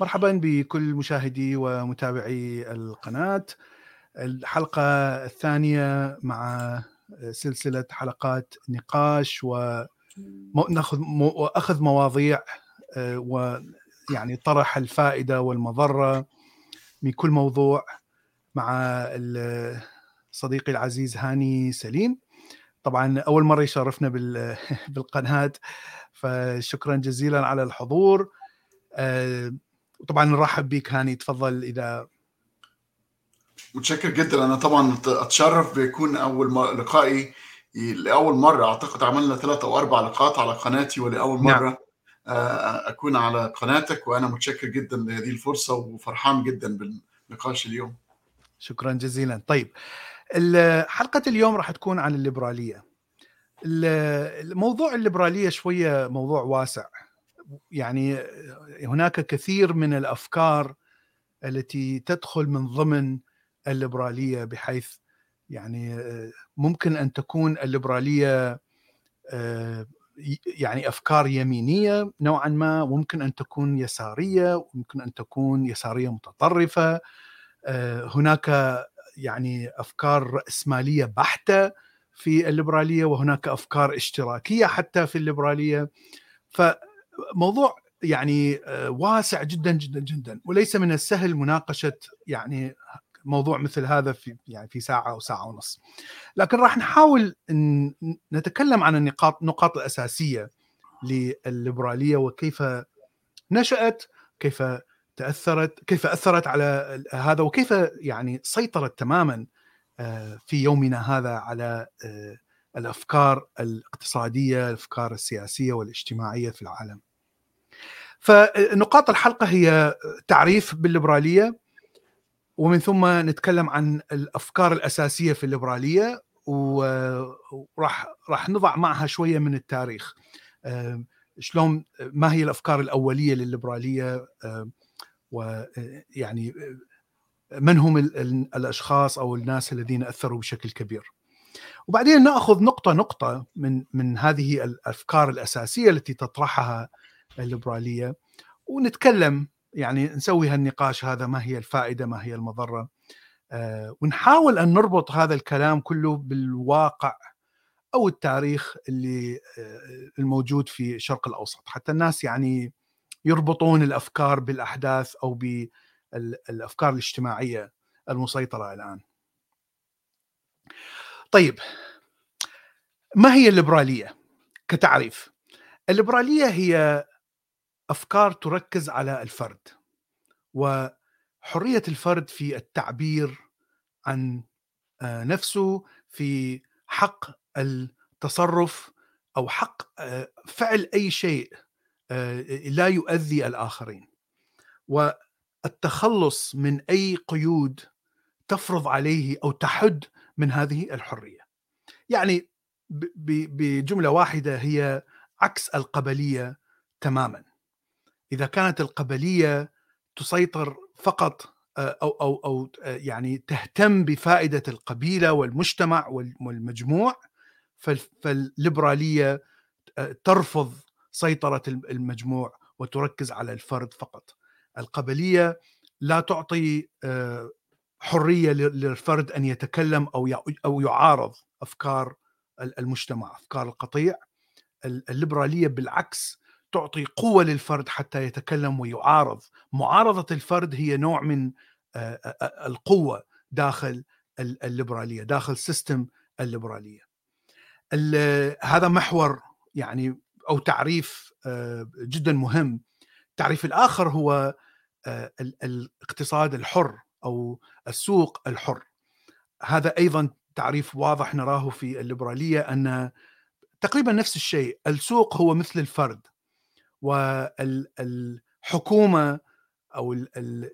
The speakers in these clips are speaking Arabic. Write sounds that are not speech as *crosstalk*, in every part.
مرحبا بكل مشاهدي ومتابعي القناة. الحلقة الثانية مع سلسلة حلقات نقاش وناخذ وأخذ مواضيع آه، ويعني طرح الفائدة والمضرة من كل موضوع مع صديقي العزيز هاني سليم. طبعا أول مرة يشرفنا *laughs* بالقناة فشكرا جزيلا على الحضور. آه، طبعا نرحب بك هاني تفضل إذا متشكر جدا أنا طبعا أتشرف بيكون أول لقائي لأول مرة أعتقد عملنا ثلاثة أو أربع لقاءات على قناتي ولأول نعم. مرة نعم. أكون على قناتك وأنا متشكر جدا لهذه الفرصة وفرحان جدا بالنقاش اليوم شكرا جزيلا طيب حلقة اليوم راح تكون عن الليبرالية الموضوع الليبرالية شوية موضوع واسع يعني هناك كثير من الأفكار التي تدخل من ضمن الليبرالية بحيث يعني ممكن أن تكون الليبرالية يعني أفكار يمينية نوعا ما ممكن أن تكون يسارية ممكن أن تكون يسارية متطرفة هناك يعني أفكار رأسمالية بحتة في الليبرالية وهناك أفكار اشتراكية حتى في الليبرالية. فموضوع يعني آه، واسع جدا جدا جدا وليس من السهل مناقشة يعني موضوع مثل هذا في يعني في ساعة أو ساعة ونص. لكن راح نحاول إن نتكلم عن النقاط النقاط الأساسية للليبرالية وكيف نشأت، كيف تأثرت، كيف أثرت على هذا وكيف يعني سيطرت تماما آه، في يومنا هذا على آه، الأفكار الاقتصادية، الأفكار السياسية والاجتماعية في العالم. فنقاط الحلقة هي تعريف بالليبرالية ومن ثم نتكلم عن الأفكار الأساسية في الليبرالية وراح راح نضع معها شوية من التاريخ. شلون ما هي الأفكار الأولية للليبرالية ويعني من هم الأشخاص أو الناس الذين أثروا بشكل كبير. وبعدين نأخذ نقطة نقطة من من هذه الأفكار الأساسية التي تطرحها الليبرالية ونتكلم يعني نسوي هالنقاش هذا ما هي الفائدة ما هي المضرة آه، ونحاول أن نربط هذا الكلام كله بالواقع أو التاريخ اللي آه، الموجود في الشرق الأوسط حتى الناس يعني يربطون الأفكار بالأحداث أو بالأفكار الاجتماعية المسيطرة الآن. طيب ما هي الليبرالية كتعريف؟ الليبرالية هي أفكار تركز على الفرد وحرية الفرد في التعبير عن آه، نفسه في حق التصرف أو حق آه، فعل أي شيء آه، لا يؤذي الآخرين والتخلص من أي قيود تفرض عليه أو تحد من هذه الحرية. يعني بجملة واحدة هي عكس القبلية تماما. إذا كانت القبلية تسيطر فقط آه، أو أو أو آه، يعني تهتم بفائدة القبيلة والمجتمع والمجموع فالليبرالية ترفض سيطرة المجموع وتركز على الفرد فقط القبلية لا تعطي آه، حرية للفرد أن يتكلم أو أو يعارض أفكار المجتمع أفكار القطيع. الليبرالية بالعكس تعطي قوة للفرد حتى يتكلم ويعارض. معارضة الفرد هي نوع من القوة داخل الليبرالية داخل سيستم الليبرالية. هذا محور يعني أو تعريف جدا مهم. التعريف الآخر هو الاقتصاد الحر. أو السوق الحر. هذا أيضا تعريف واضح نراه في الليبرالية أن تقريبا نفس الشيء السوق هو مثل الفرد والحكومة أو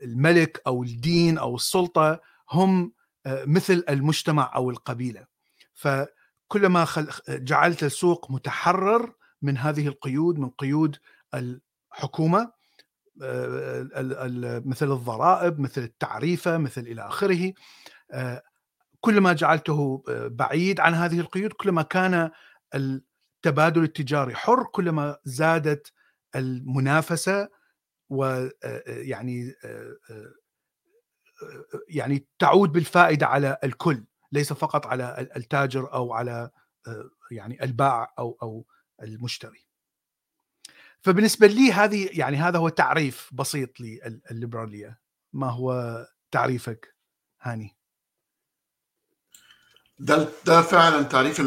الملك أو الدين أو السلطة هم آه، مثل المجتمع أو القبيلة. فكلما جعلت السوق متحرر من هذه القيود من قيود الحكومة مثل الضرائب مثل التعريفة مثل إلى آخره آه، كلما جعلته آه، بعيد عن هذه القيود كلما كان التبادل التجاري حر كلما زادت المنافسة ويعني يعني تعود بالفائدة على الكل ليس فقط على التاجر أو على يعني البائع أو أو المشتري. فبالنسبة لي هذه يعني هذا هو تعريف بسيط للليبراليه. ما هو تعريفك هاني؟ ده ده فعلا تعريف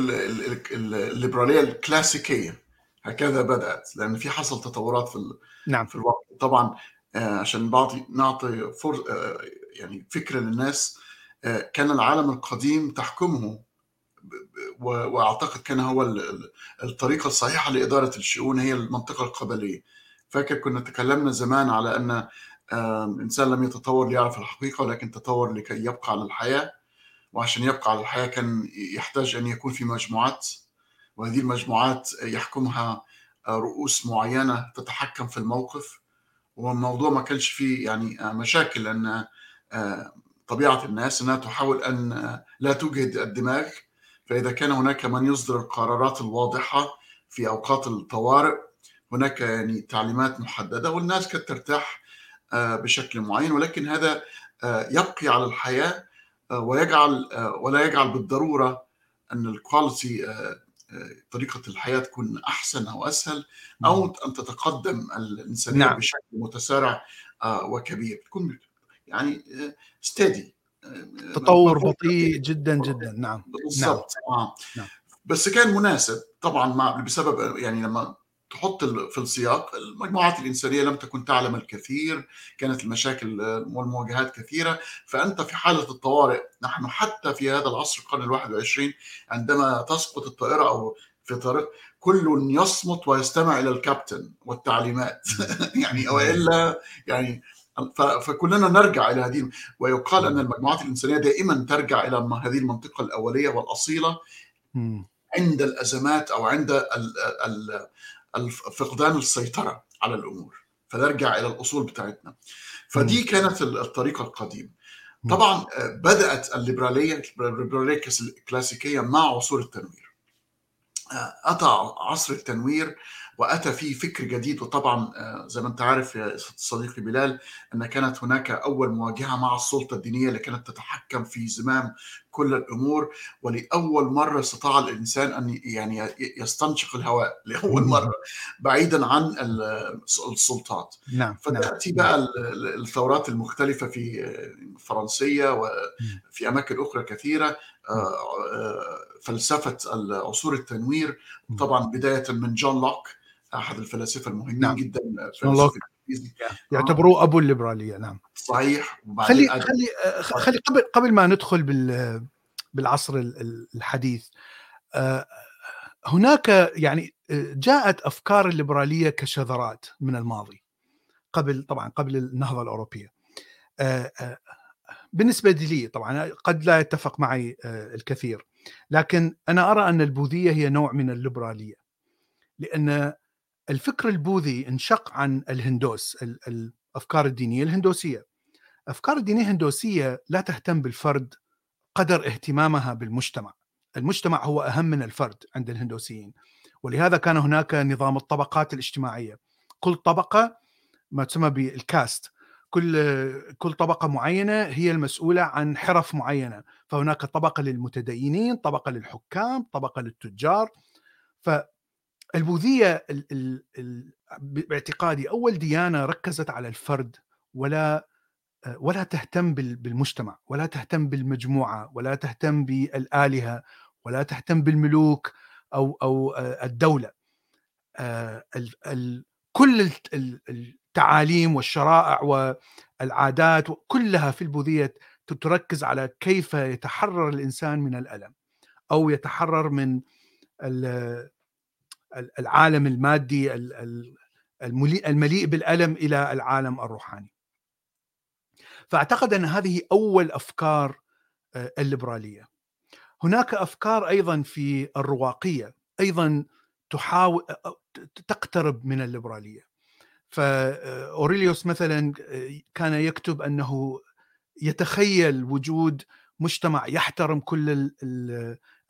الليبرالية الكلاسيكية هكذا بدأت لأن في حصل تطورات في نعم في الوقت طبعا آه، عشان بعطي نعطي فر آه، يعني فكره للناس آه، كان العالم القديم تحكمه وأعتقد كان هو الطريقة الصحيحة لإدارة الشؤون هي المنطقة القبلية. فاكر كنا تكلمنا زمان على أن الانسان لم يتطور ليعرف الحقيقة ولكن تطور لكي يبقى على الحياة. وعشان يبقى على الحياة كان يحتاج أن يكون في مجموعات وهذه المجموعات يحكمها رؤوس معينة تتحكم في الموقف. والموضوع ما كانش فيه يعني مشاكل لأن طبيعة الناس إنها تحاول أن لا توجد الدماغ فإذا كان هناك من يصدر القرارات الواضحة في أوقات الطوارئ هناك يعني تعليمات محددة والناس كانت ترتاح بشكل معين ولكن هذا يبقي على الحياة ويجعل ولا يجعل بالضرورة أن الكواليتي طريقة الحياة تكون أحسن أو أسهل أو أن تتقدم الإنسانية نعم. بشكل متسارع وكبير. تكون يعني ستيدي تطور بطيء جدا جدا. نعم. بالضبط. نعم. آه. نعم. بس كان مناسب طبعا مع بسبب يعني لما تحط في السياق المجموعات الإنسانية لم تكن تعلم الكثير كانت المشاكل والمواجهات كثيرة. فأنت في حالة الطوارئ نحن حتى في هذا العصر القرن الواحد والعشرين عندما تسقط الطائرة أو في طريق كل يصمت ويستمع إلى الكابتن والتعليمات. *laughs* يعني وإلا يعني فكلنا نرجع إلى هذه ويقال أن المجموعات الإنسانية دائما ترجع إلى هذه المنطقة الأولية والأصيلة عند الأزمات أو عند فقدان السيطرة على الأمور. فنرجع إلى الأصول بتاعتنا. فدي كانت الطريقة القديمة. طبعا بدأت الليبراليه الليبرالية الكلاسيكية مع عصور التنوير. أتى عصر التنوير وأتى فيه فكر جديد. وطبعا زي ما أنت عارف يا صديقي بلال أن كانت هناك أول مواجهة مع السلطة الدينية اللي كانت تتحكم في زمام كل الأمور. ولأول مرة استطاع الإنسان أن يعني يستنشق الهواء *laughs* لأول مرة بعيدا عن السلطات. نعم فتأتي بقى الثورات المختلفة في الفرنسيه وفي أماكن أخرى كثيرة. فلسفة عصور التنوير. طبعا بداية من جون لوك. أحد الفلاسفة المهمين نعم. جدا لوك يعتبروه أبو الليبرالية نعم. صحيح. خلي خلي خلي قبل قبل ما ندخل بال بالعصر الحديث هناك يعني جاءت أفكار الليبرالية كشذرات من الماضي قبل طبعا قبل النهضة الأوروبية. بالنسبة لي طبعا قد لا يتفق معي الكثير لكن أنا أرى أن البوذية هي نوع من الليبرالية لأن الفكر البوذي انشق عن الهندوس الأفكار الدينية الهندوسية. افكار الدينية الهندوسية لا تهتم بالفرد قدر اهتمامها بالمجتمع. المجتمع هو أهم من الفرد عند الهندوسيين. ولهذا كان هناك نظام الطبقات الاجتماعية. كل طبقة ما تسمى بالكاست كل كل طبقة معينة هي المسؤولة عن حرف معينة. فهناك طبقة للمتدينين طبقة للحكام طبقة للتجار. فالبوذيه باعتقادي أول ديانة ركزت على الفرد ولا ولا تهتم بالمجتمع ولا تهتم بالمجموعة ولا تهتم بالآلهة ولا تهتم بالملوك أو أو الدولة. كل التعاليم والشرائع والعادات كلها في البوذيه تركز على كيف يتحرر الإنسان من الألم أو يتحرر من العالم المادي المليء بالألم إلى العالم الروحاني. فأعتقد أن هذه أول أفكار الليبرالية. هناك أفكار أيضا في الرواقية أيضا تحاول تقترب من الليبرالية. فاوريليوس مثلا كان يكتب أنه يتخيل وجود مجتمع يحترم كل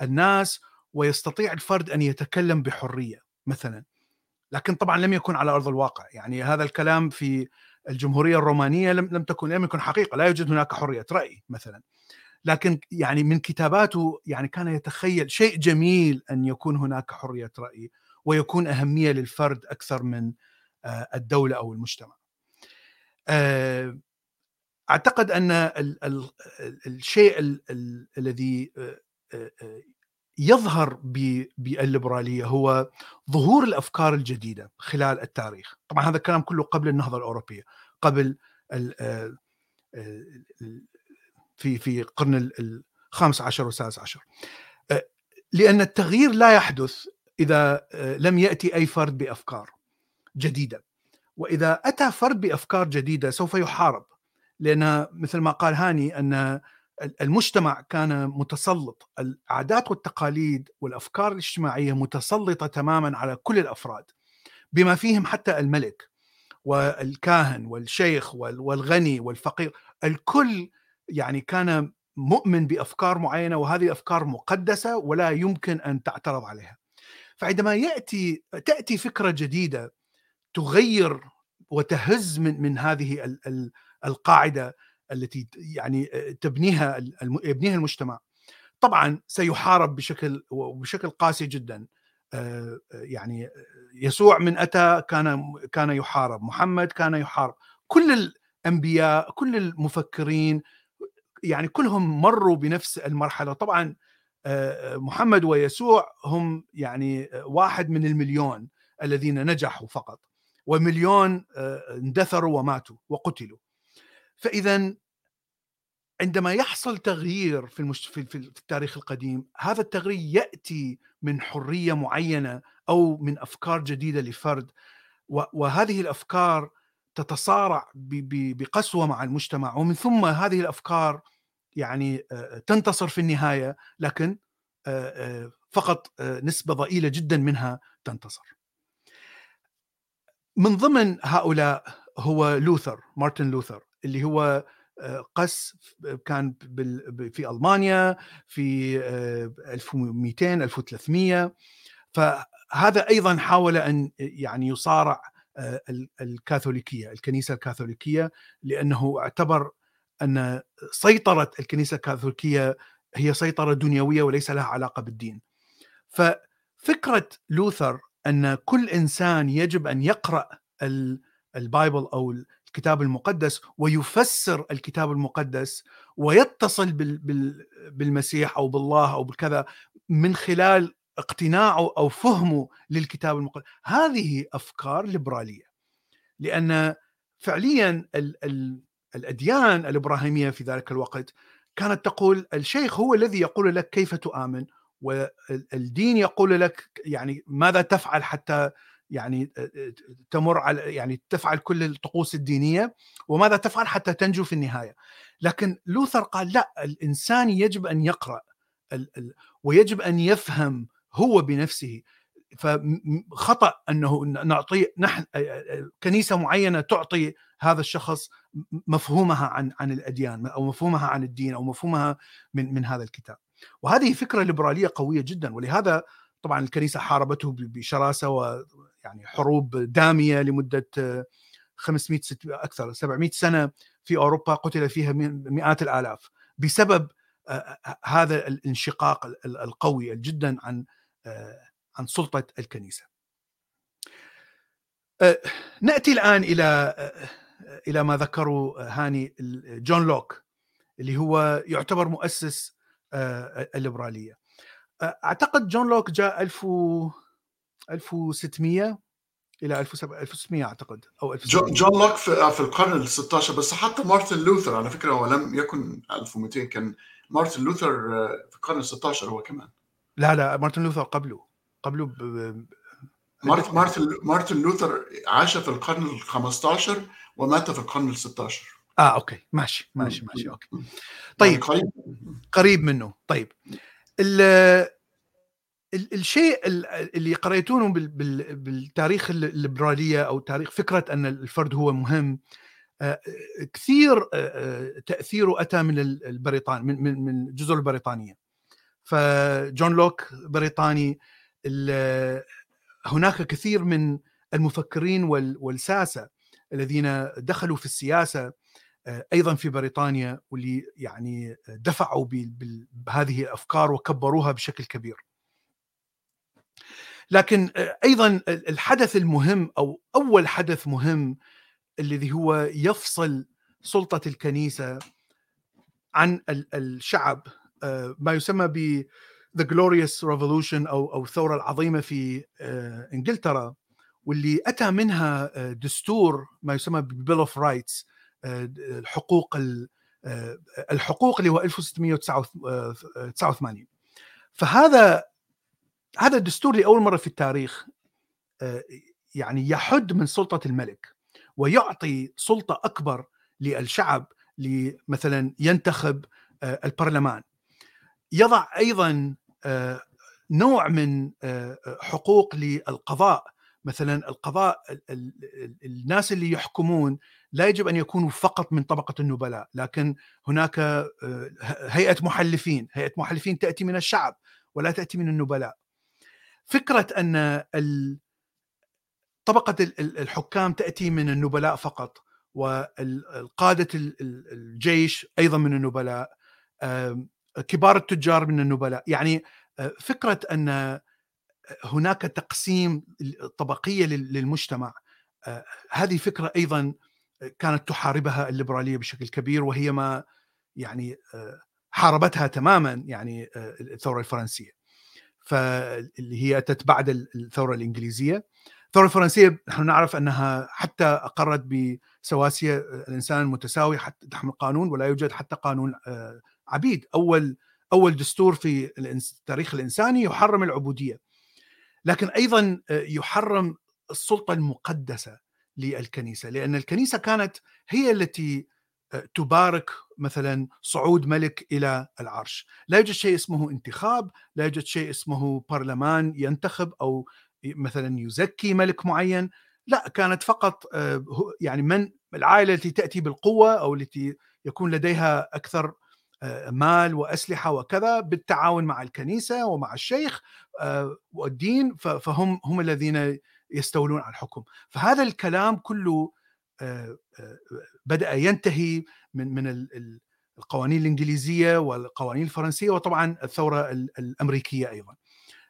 الناس ويستطيع الفرد أن يتكلم بحرية مثلا. لكن طبعا لم يكن على أرض الواقع. يعني هذا الكلام في الجمهورية الرومانية لم لم تكن لم يكن حقيقة. لا يوجد هناك حرية رأي مثلا. لكن يعني من كتاباته يعني كان يتخيل شيء جميل أن يكون هناك حرية رأي ويكون أهمية للفرد أكثر من آه، الدولة أو المجتمع. آه، أعتقد أن الشيء الذي آه، يظهر بالليبرالية هو ظهور الأفكار الجديدة خلال التاريخ، طبعا هذا الكلام كله قبل النهضة الأوروبية، قبل في في القرن الخامس عشر والسادس عشر. أه، لأن التغيير لا يحدث إذا أه، لم يأتي أي فرد بأفكار جديدة. وإذا أتى فرد بأفكار جديدة سوف يحارب. لأن مثل ما قال هاني أن المجتمع كان متسلط العادات والتقاليد والأفكار الاجتماعية متسلطة تماما على كل الأفراد بما فيهم حتى الملك والكاهن والشيخ والغني والفقير الكل يعني كان مؤمن بأفكار معينة وهذه افكار مقدسة ولا يمكن أن تعترض عليها. فعندما يأتي تأتي فكرة جديدة تغير وتهز من من هذه القاعدة التي يعني تبنيها يبنيها المجتمع. طبعا سيحارب بشكل وبشكل قاسي جدا. يعني يسوع من أتى كان كان يحارب. محمد كان يحارب. كل الأنبياء كل المفكرين يعني كلهم مروا بنفس المرحلة. طبعا محمد ويسوع هم يعني واحد من المليون الذين نجحوا فقط. ومليون اندثروا وماتوا وقتلوا. فاذا عندما يحصل تغيير في, المش... في التاريخ القديم هذا التغيير يأتي من حرية معينة أو من أفكار جديدة لفرد وهذه الأفكار تتصارع بقسوة مع المجتمع ومن ثم هذه الأفكار يعني تنتصر في النهاية لكن فقط نسبة ضئيلة جدا منها تنتصر. من ضمن هؤلاء هو لوثر مارتن لوثر اللي هو قس كان في ألمانيا في 1200 1300 فهذا أيضا حاول أن يعني يصارع الكاثوليكية الكنيسة الكاثوليكية لأنه اعتبر أن سيطرة الكنيسة الكاثوليكية هي سيطرة دنيوية وليس لها علاقة بالدين. ففكرة لوثر أن كل إنسان يجب أن يقرأ البايبل أو الكتاب المقدس ويفسر الكتاب المقدس ويتصل بالمسيح أو بالله أو بالكذا من خلال اقتناعه أو فهمه للكتاب المقدس. هذه أفكار ليبرالية لأن فعليا الأديان الإبراهيمية في ذلك الوقت كانت تقول الشيخ هو الذي يقول لك كيف تؤمن والدين يقول لك يعني ماذا تفعل حتى يعني تمر على يعني تفعل كل الطقوس الدينية وماذا تفعل حتى تنجو في النهاية لكن لوثر قال لا الإنسان يجب أن يقرأ ويجب أن يفهم هو بنفسه فخطا أنه نعطي نحن كنيسة معينة تعطي هذا الشخص مفهومها عن عن الأديان أو مفهومها عن الدين أو مفهومها من من هذا الكتاب. وهذه فكرة ليبرالية قوية جدا ولهذا طبعا الكنيسة حاربته بشراسة ويعني حروب دامية لمدة 500 أكثر 700 سنة في أوروبا قتل فيها مئات الآلاف بسبب هذا الانشقاق القوي جدا عن عن سلطة الكنيسة. نأتي الآن إلى إلى ما ذكره هاني جون لوك اللي هو يعتبر مؤسس آه، الليبرالية آه، أعتقد جون لوك جاء 1000 1600 إلى 1600 أعتقد أو 1700 جون لوك في, آه، في القرن ال 16 بس حتى مارتن لوثر على فكرة هو لم يكن 1200 كان مارتن لوثر في القرن ال 16 هو كمان. لا لا مارتن لوثر قبله قبله ب... مارتن مارتن لوثر عاش في القرن ال 15 ومات في القرن ال 16 آه أوكي. ماشي ماشي ماشي أوكي. طيب. يعني قريب. قريب منه. طيب. الشيء اللي قريتونه بالتاريخ الليبرالية أو تاريخ فكرة أن الفرد هو مهم آه، كثير آه، تأثيره أتى من البريطان من من الجزر البريطانية فجون لوك بريطاني هناك كثير من المفكرين والساسة الذين دخلوا في السياسة أيضا في بريطانيا واللي يعني دفعوا بهذه الأفكار وكبروها بشكل كبير. لكن أيضا الحدث المهم أو أول حدث مهم الذي هو يفصل سلطة الكنيسة عن الشعب ما يسمى ب The Glorious Revolution أو أو الثورة العظيمة في إنجلترا واللي أتى منها دستور ما يسمى ب Bill of Rights الحقوق الحقوق اللي هو 1689 فهذا هذا الدستور لأول مرة في التاريخ يعني يحد من سلطة الملك ويعطي سلطة أكبر للشعب لمثلا ينتخب البرلمان. يضع أيضا نوع من حقوق للقضاء مثلا القضاء الناس اللي يحكمون لا يجب أن يكونوا فقط من طبقة النبلاء لكن هناك هيئة محلفين هيئة محلفين تأتي من الشعب ولا تأتي من النبلاء. فكرة أن طبقة الحكام تأتي من النبلاء فقط وقاده الجيش أيضا من النبلاء كبار التجار من النبلاء. يعني فكرة أن هناك تقسيم طبقية للمجتمع هذه فكرة أيضا كانت تحاربها الليبرالية بشكل كبير وهي ما يعني حاربتها تماما يعني الثورة الفرنسية. فاللي هي أتت بعد الثورة الإنجليزية. الثورة الفرنسية نحن نعرف أنها حتى أقرت بسواسية الإنسان المتساوي حتى تحمل القانون ولا يوجد حتى قانون عبيد. أول أول دستور في التاريخ الانساني يحرم العبودية. لكن أيضا يحرم السلطة المقدسة للكنيسة لأن الكنيسة كانت هي التي تبارك مثلا صعود ملك إلى العرش، لا يوجد شيء اسمه انتخاب، لا يوجد شيء اسمه برلمان ينتخب أو مثلا يزكي ملك معين، لا كانت فقط يعني من العائلة التي تأتي بالقوة أو التي يكون لديها أكثر مال وأسلحة وكذا بالتعاون مع الكنيسة ومع الشيخ والدين فهم هم الذين يستولون على الحكم فهذا الكلام كله بدأ ينتهي من من القوانين الإنجليزية والقوانين الفرنسية وطبعا الثورة الأمريكية أيضا.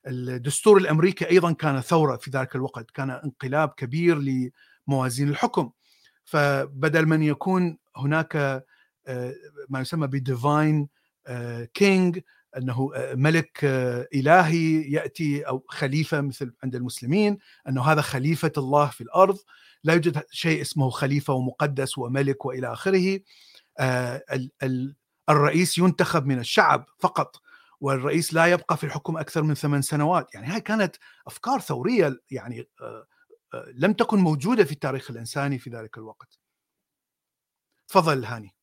الدستور الأمريكي أيضا كان ثورة في ذلك الوقت، كان انقلاب كبير لموازين الحكم. فبدل من يكون هناك ما يسمى بديفاين كينج أنه ملك إلهي يأتي أو خليفة مثل عند المسلمين أنه هذا خليفة الله في الأرض لا يوجد شيء اسمه خليفة ومقدس وملك وإلى آخره. الرئيس ينتخب من الشعب فقط والرئيس لا يبقى في الحكم أكثر من ثمان سنوات. يعني هاي كانت أفكار ثورية يعني لم تكن موجودة في التاريخ الإنساني في ذلك الوقت. تفضل هاني.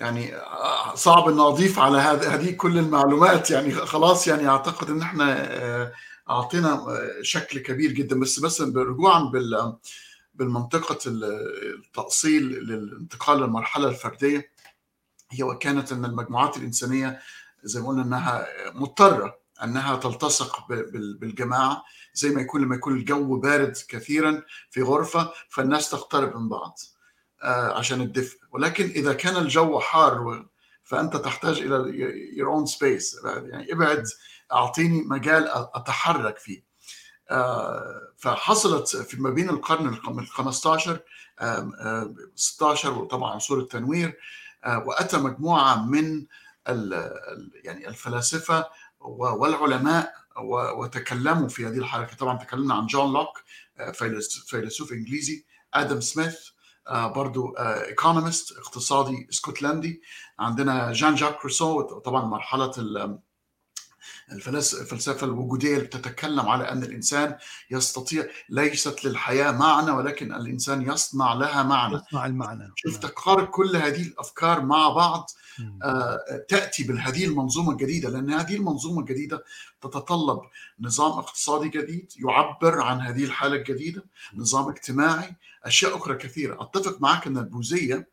يعني صعب ان أضيف على هذه كل المعلومات. يعني خلاص يعني أعتقد إن إحنا أعطينا شكل كبير جدا. بس بس رجوعا بال بالمنطقة التأصيل للانتقال للمرحلة الفردية. هي وكانت أن المجموعات الإنسانية زي ما قلنا إنها مضطرة أنها تلتصق بالجماعة. زي ما يكون لما يكون الجو بارد كثيرا في غرفة فالناس تقترب من بعض عشان الدفء. ولكن إذا كان الجو حار فأنت تحتاج إلى your own space. يعني ابعد أعطيني مجال أتحرك فيه. فحصلت في ما بين القرن ال 15 16 وطبعا عصور التنوير وأتى مجموعة من يعني الفلاسفة والعلماء وتكلموا في هذه الحركة. طبعا تكلمنا عن جون لوك فيلسوف إنجليزي آدم سميث برضو economist اقتصادي اسكتلندي. عندنا جان جاك روسو طبعا مرحلة الفلسفة الوجودية اللي بتتكلم على أن الإنسان يستطيع ليست للحياة معنى ولكن الإنسان يصنع لها معنى. يصنع المعنى. شوف تقارب كل هذه الأفكار مع بعض تأتي بهذه المنظومة الجديدة لأن هذه المنظومة الجديدة تتطلب نظام اقتصادي جديد يعبر عن هذه الحالة الجديدة نظام اجتماعي أشياء أخرى كثيرة. أتفق معك أن البوذية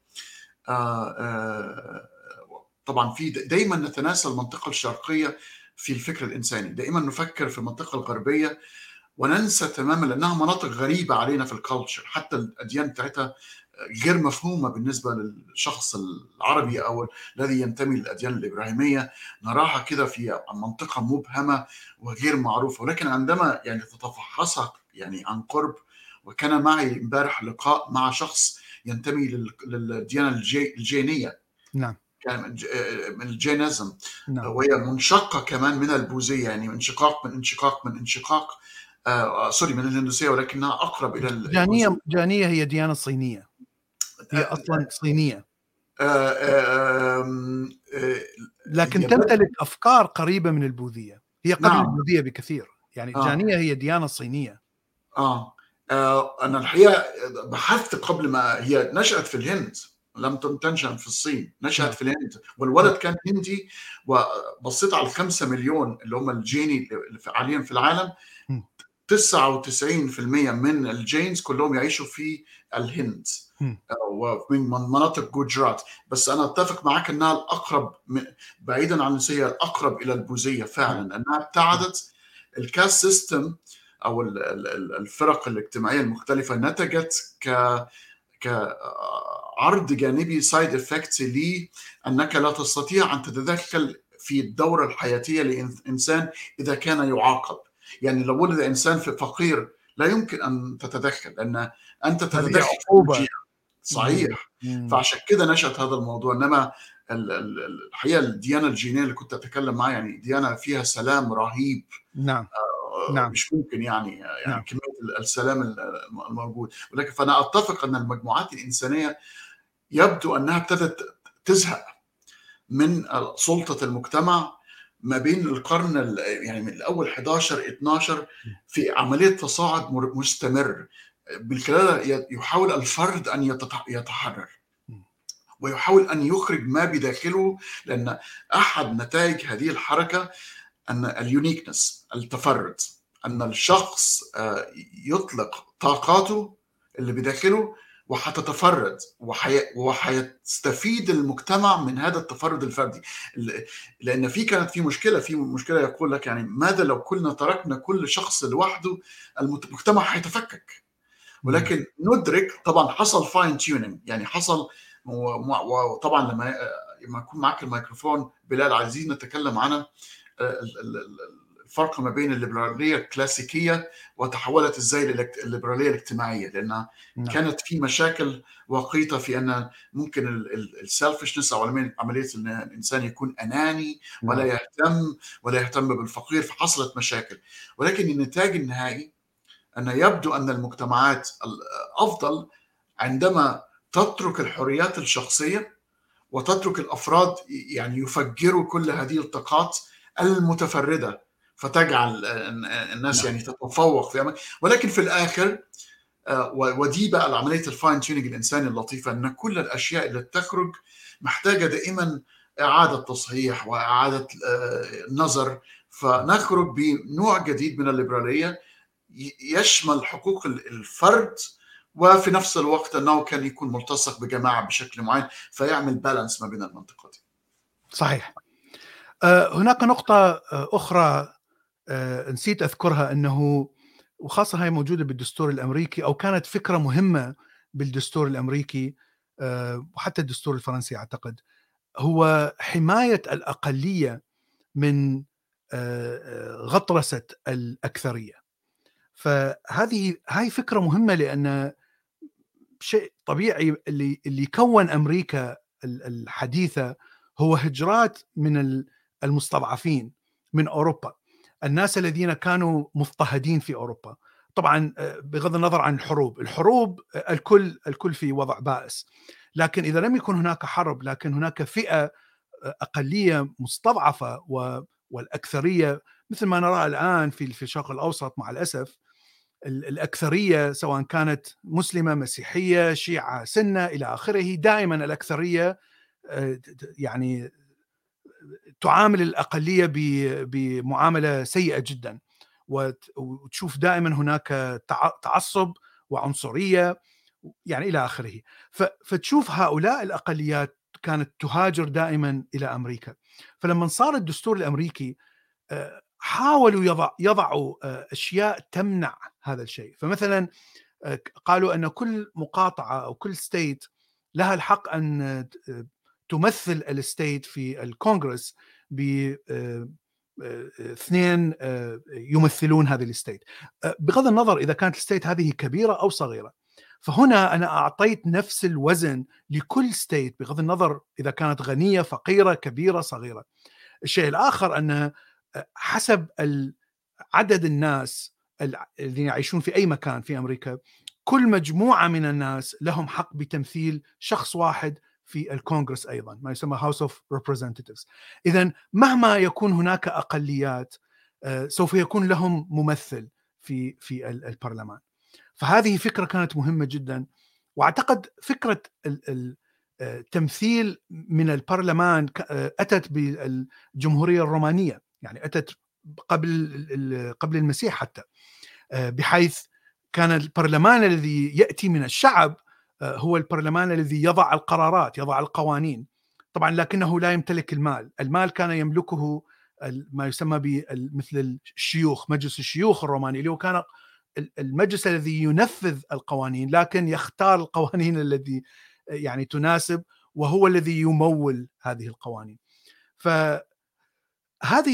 طبعا في دايما نتناسى المنطقة الشرقية في الفكر الإنساني. دائما نفكر في المنطقة الغربية وننسى تماما لأنها مناطق غريبة علينا في الكالتشر حتى الأديان بتاعتها غير مفهومة بالنسبة للشخص العربي أو الذي ينتمي للأديان الإبراهيمية. نراها كده في منطقة مبهمة وغير معروفة. ولكن عندما يعني تتفحصها يعني عن قرب وكان معي امبارح لقاء مع شخص ينتمي للديانه الجينية. نعم. من الجينيزم. نعم. وهي منشقة كمان من البوذية يعني انشقاق من انشقاق من انشقاق آه سوري من الهندوسية ولكنها أقرب إلى الجانيه جانية هي ديانة صينية. هي أصلا صينية. آه آه آه لكن تمتلك أفكار قريبة من البوذية. هي قبل نعم. البوذية بكثير. يعني آه. الجانيه هي ديانة صينية. آه. آه أنا الحقيقة بحثت قبل ما هي نشأت في الهند. لم تنشأ في الصين نشأت نعم. في الهند. والولد كان هندي وبصيت على الخمسة مليون اللي هم الجيني اللي في- حاليا في العالم مم. 99% من ال Jains كلهم يعيشوا في الهند. آه، ومن من مناطق جوجرات. بس أنا أتفق معك إنها الأقرب بعيدا عن النسية الأقرب إلى البوذية فعلا. لانها ابتعدت ال caste system أو ال- ال- ال- الفرق الاجتماعية المختلفة نتجت ك كعرض جانبي side effects لانك لا تستطيع أن تتدخل في الدورة الحياتية لإنسان إذا كان يعاقب يعني لو ولد إنسان في فقير لا يمكن أن تتدخل لأن أنت تتدخل. الجيل. صحيح مم. فعشان كده نشأت هذا الموضوع إنما ال- ال- ال- الحقيقة الديانة الجينية اللي كنت أتكلم معها يعني ديانة فيها سلام رهيب نعم آه، نعم. مش ممكن يعني يعني نعم. كمية ال- السلام ال- الموجود ولكن فأنا أتفق أن المجموعات الإنسانية يبدو أنها ابتدت تزهق من سلطة المجتمع ما بين القرن ال- يعني من الأول 11 12 في عملية تصاعد مر- مستمر. بالخلال يحاول الفرد أن يتح- يتحرر ويحاول أن يخرج ما بداخله لأن أحد نتائج هذه الحركة أن اليونيكنس التفرد أن الشخص آه، يطلق طاقاته اللي بداخله وحتتفرد وحي... وحيستفيد المجتمع من هذا التفرد الفردي. لأن في كانت في مشكلة في مشكلة يقول لك يعني ماذا لو كلنا تركنا كل شخص لوحده المجتمع هيتفكك. ولكن ندرك طبعا حصل fine tuning يعني حصل وطبعا لما لما يكون معك الميكروفون بلال عايزين نتكلم عن ال- ال- ال- الفرق ما بين الليبرالية الكلاسيكية وتحولت إزاي الليبرالية الاجتماعية لانها نعم. كانت في مشاكل وقيته في أن ممكن السيلفشنس أو عمليه إن الإنسان يكون أناني ولا نعم. يهتم ولا يهتم بالفقير فحصلت مشاكل ولكن النتاج النهائي أن يبدو أن المجتمعات الافضل عندما تترك الحريات الشخصية وتترك الأفراد يعني يفجروا كل هذه الطاقات المتفردة فتجعل الناس نعم. يعني تتفوق في أماكن ولكن في الآخر آه، ودي بقى عمليه ال fine tuning الإنساني اللطيفة إن كل الأشياء اللي تخرج محتاجة دائما إعادة تصحيح وإعادة آه، نظر. فنخرج بنوع جديد من الليبرالية ي- يشمل حقوق ال- الفرد وفي نفس الوقت أنه كان يكون ملتصق بجماعة بشكل معين فيعمل balance ما بين المنطقتين. صحيح. آه، هناك نقطة أخرى آه، نسيت أذكرها أنه وخاصة هاي موجودة بالدستور الأمريكي أو كانت فكرة مهمة بالدستور الأمريكي آه، وحتى الدستور الفرنسي أعتقد هو حماية الأقلية من آه، غطرسة الأكثرية. فهذه هاي فكرة مهمة لأن شيء طبيعي اللي اللي كون أمريكا ال- الحديثة هو هجرات من ال- المستضعفين من أوروبا. الناس الذين كانوا مضطهدين في أوروبا. طبعا آه، بغض النظر عن الحروب. الحروب آه، الكل الكل في وضع بائس. لكن إذا لم يكن هناك حرب لكن هناك فئة آه، أقلية مستضعفة والأكثرية مثل ما نرى الآن في الشرق الأوسط مع الأسف ال- الأكثرية سواء كانت مسلمة مسيحية شيعة سنة إلى آخره دائما الأكثرية يعني تعامل الأقلية بمعاملة سيئة جدا وت- وتشوف دائما هناك تع- تعصب وعنصرية يعني إلى آخره. فتشوف هؤلاء الأقليات كانت تهاجر دائما إلى أمريكا. فلما صار الدستور الأمريكي حاولوا يضع يضعوا أشياء تمنع هذا الشيء. فمثلا قالوا أن كل مقاطعة أو كل ستيت لها الحق أن تمثل ال state في الكونغرس ب اثنين يمثلون هذه ال state. بغض النظر إذا كانت ال state هذه كبيرة أو صغيرة. فهنا أنا أعطيت نفس الوزن لكل state بغض النظر إذا كانت غنية فقيرة كبيرة صغيرة. الشيء الآخر أن حسب عدد الناس الذين يعيشون في أي مكان في أمريكا كل مجموعة من الناس لهم حق بتمثيل شخص واحد في الكونغرس أيضا ما يسمى House of Representatives اذا مهما يكون هناك أقليات آه، سوف يكون لهم ممثل في في البرلمان. فهذه فكرة كانت مهمة جدا وأعتقد فكرة التمثيل آه، من البرلمان آه، أتت بالجمهورية الرومانية. يعني أتت قبل قبل المسيح حتى بحيث كان البرلمان الذي يأتي من الشعب هو البرلمان الذي يضع القرارات يضع القوانين. طبعا لكنه لا يمتلك المال. المال كان يملكه ما يسمى مثل الشيوخ مجلس الشيوخ الروماني اللي هو كان المجلس الذي ينفذ القوانين لكن يختار القوانين الذي يعني تناسب وهو الذي يمول هذه القوانين. فهذه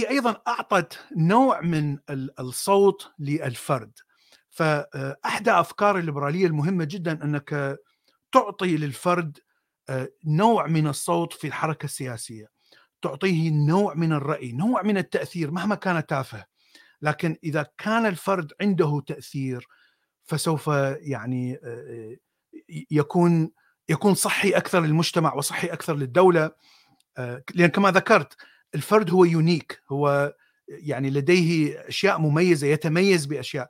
أيضا أعطت نوع من الصوت للفرد. فأحدى أفكار الليبرالية المهمة جدا أنك تعطي للفرد آه، نوع من الصوت في الحركة السياسية تعطيه نوع من الرأي نوع من التأثير مهما كان تافه. لكن إذا كان الفرد عنده تأثير فسوف يعني آه، آه، يكون يكون صحي أكثر للمجتمع وصحي أكثر للدولة. لأن كما ذكرت الفرد هو unique هو يعني لديه أشياء مميزة يتميز بأشياء.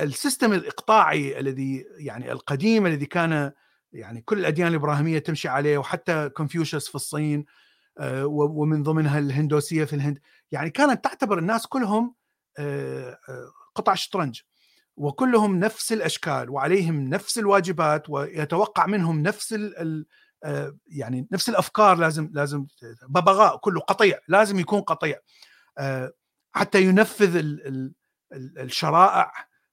ال system الإقطاعي الذي يعني القديم الذي كان يعني كل الأديان الإبراهيمية تمشي عليه وحتى كونفوشيوس في الصين آه، ومن ضمنها الهندوسية في الهند. يعني كانت تعتبر الناس كلهم آه، آه، قطع شطرنج وكلهم نفس الأشكال وعليهم نفس الواجبات ويتوقع منهم نفس يعني نفس الأفكار لازم لازم ببغاء كله قطيع لازم يكون قطيع حتى ينفذ الشرائع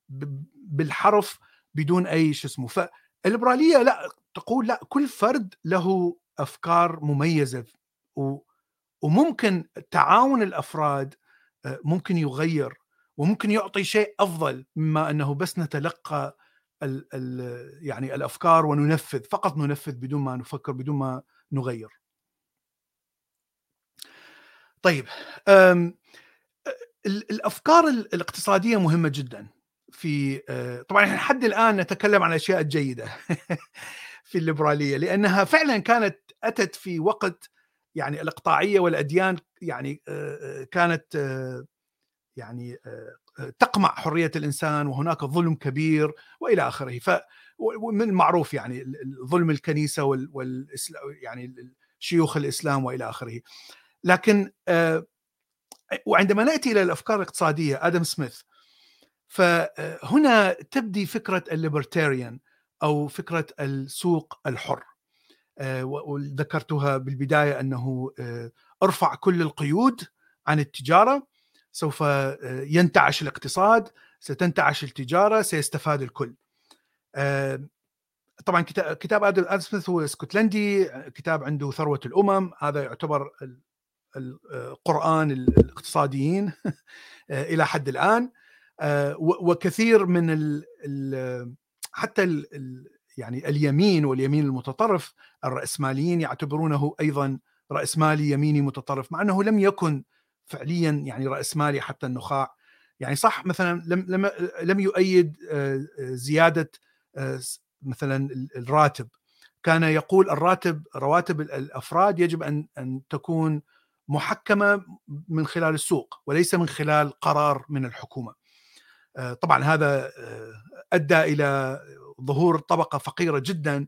بالحرف بدون أي شو اسمه فالليبرالية لا تقول لا كل فرد له أفكار مميزة وممكن تعاون الأفراد آه، ممكن يغير وممكن يعطي شيء أفضل مما أنه بس نتلقى ال ال يعني الأفكار وننفذ فقط ننفذ بدون ما نفكر بدون ما نغير. طيب الأفكار الاقتصادية مهمة جدا في آه، طبعا إحنا لحد الآن نتكلم عن الأشياء الجيدة *laughs* في الليبرالية لأنها فعلا كانت أتت في وقت يعني الإقطاعية والأديان يعني آه، آه، كانت يعني تقمع حرية الإنسان وهناك ظلم كبير وإلى آخره. ف ومن معروف يعني ظلم الكنيسة وال يعني شيوخ الإسلام وإلى آخره. لكن وعندما نأتي إلى الأفكار الاقتصادية آدم سميث فهنا تبدي فكرة الليبرتاريان أو فكرة السوق الحر. آه، وذكرتها بالبداية أنه آه، أرفع كل القيود عن التجارة سوف آه، ينتعش الاقتصاد ستنتعش التجارة سيستفاد الكل. طبعا كتاب آدم سميث هو اسكتلندي كتاب عنده ثروة الأمم هذا يعتبر القران الاقتصاديين *laughs* إلى حد الآن. وكثير من ال ال حتى ال يعني اليمين واليمين المتطرف الرأسماليين يعتبرونه أيضا رأسمالي يميني متطرف مع أنه لم يكن فعليا يعني رأسمالي حتى النخاع يعني صح مثلا لم لم لم يؤيد آه، آه، مثلا الراتب كان يقول الراتب رواتب الأفراد يجب ان أن تكون محكمة من خلال السوق وليس من خلال قرار من الحكومة. آه، طبعا هذا آه، أدى إلى ظهور طبقة فقيرة جدا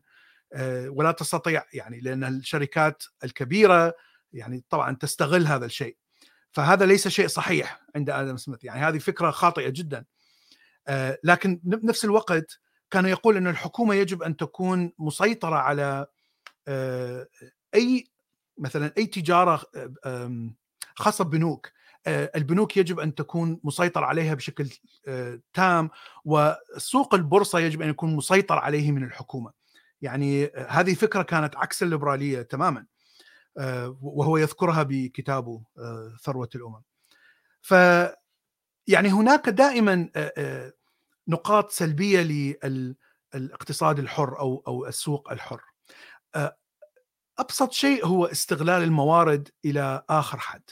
آه، ولا تستطيع يعني لأن الشركات الكبيرة يعني طبعا تستغل هذا الشيء. فهذا ليس شيء صحيح عند آدم سميث. يعني هذه فكرة خاطئة جدا. لكن بنفس الوقت كان يقول إن الحكومة يجب أن تكون مسيطرة على أي مثلا أي تجارة خاصة ببنوك البنوك يجب أن تكون مسيطر عليها بشكل تام وسوق البورصة يجب أن يكون مسيطر عليه من الحكومة. يعني هذه فكرة كانت عكس الليبرالية تماما وهو يذكرها بكتابه ثروة الأمم. ف يعني هناك دائما نقاط سلبية للاقتصاد الحر أو أو السوق الحر. أبسط شيء هو استغلال الموارد إلى آخر حد.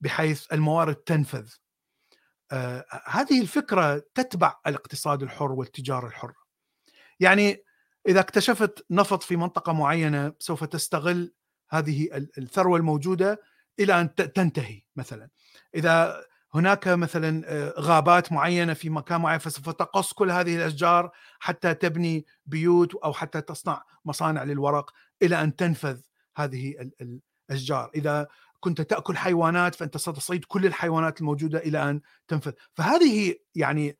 بحيث الموارد تنفذ. آه هذه الفكرة تتبع الاقتصاد الحر والتجارة الحرة. يعني إذا اكتشفت نفط في منطقة معينة سوف تستغل هذه الثروة الموجودة إلى أن تنتهي مثلا. إذا هناك مثلا آه، غابات معينة في مكان معين فسوف تقص كل هذه الأشجار حتى تبني بيوت أو حتى تصنع مصانع للورق إلى أن تنفذ هذه الأشجار، إذا كنت تأكل حيوانات فأنت ستصيد كل الحيوانات الموجودة إلى أن تنفذ، فهذه يعني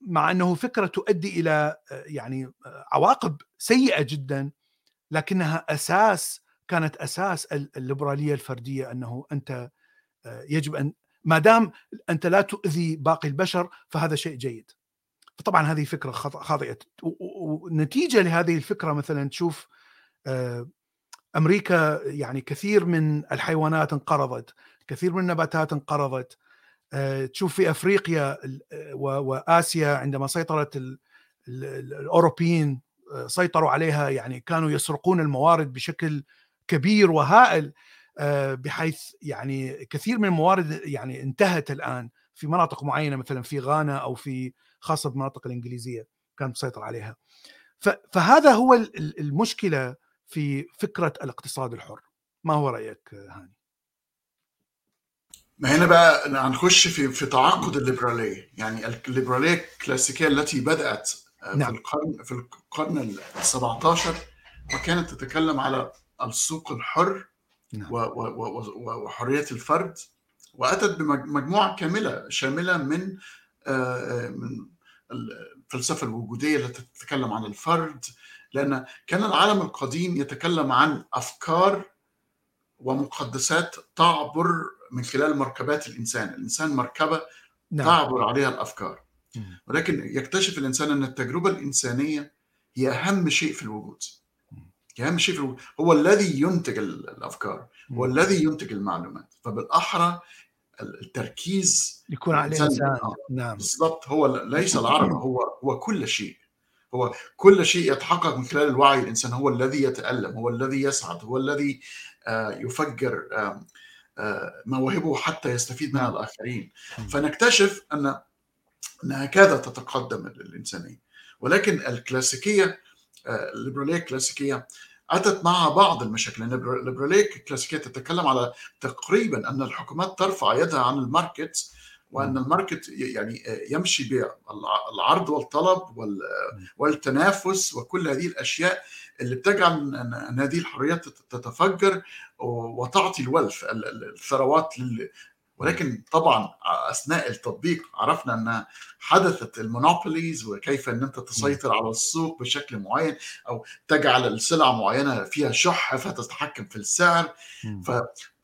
مع أنه فكرة تؤدي إلى آه، يعني آه، عواقب سيئة جدا لكنها أساس كانت أساس الليبرالية الفردية أنه أنت يجب أن ما دام أنت لا تؤذي باقي البشر فهذا شيء جيد. فطبعا هذه فكرة خاطئة. ونتيجه لهذه الفكرة مثلا تشوف آه، أمريكا يعني كثير من الحيوانات انقرضت كثير من النباتات انقرضت. آه، تشوف في أفريقيا وآسيا عندما سيطرت الأوروبيين آه، سيطروا عليها يعني كانوا يسرقون الموارد بشكل كبير وهائل آه، بحيث يعني كثير من الموارد يعني انتهت الآن في مناطق معينة مثلا في غانا أو في خاصة بالمناطق الإنجليزية كان مسيطر عليها. فهذا هو المشكلة في فكرة الاقتصاد الحر ما هو رأيك هاني ما هنا بقى هنخش في في تعاقد الليبرالية يعني الليبرالية الكلاسيكية التي بدأت آه، نعم. في القرن في القرن ال 17 وكانت تتكلم على السوق الحر نعم. وحرية الفرد وأتت بمجموعه كاملة شاملة من آه، من الفلسفة الوجودية التي تتكلم عن الفرد لأن كان العالم القديم يتكلم عن أفكار ومقدسات تعبر من خلال مركبات الإنسان، الإنسان مركبة نعم. تعبر عليها الأفكار. ولكن يكتشف الإنسان أن التجربة الإنسانية هي أهم شيء في الوجود. أهم شيء هو الذي ينتج الأفكار. هو الذي ينتج المعلومات. فبالأحرى التركيز يكون على الانسان آه، نعم. بالضبط. هو ليس العرب. هو هو كل شيء. هو كل شيء يتحقق من خلال الوعي الإنسان هو الذي يتألم هو الذي يسعد هو الذي آه، يفجر آه، مواهبه حتى يستفيد منها الآخرين. فنكتشف أن أن هكذا تتقدم الانسانيه ولكن الكلاسيكية الليبرالية الكلاسيكية أتت معها بعض المشاكل. لأن الليبرالية الكلاسيكية تتكلم على تقريبا أن الحكومات ترفع يدها عن ال market وأن ال market يعني يمشي بالعرض والطلب والتنافس وكل هذه الأشياء اللي بتجعل ان هذه الحريات تتفجر وتعطي ال wealth الثروات ولكن طبعا أثناء التطبيق عرفنا إن حدثت ال monopolies وكيف إن أنت تسيطر على السوق بشكل معين أو تجعل السلعه معينة فيها شح فتتحكم في السعر.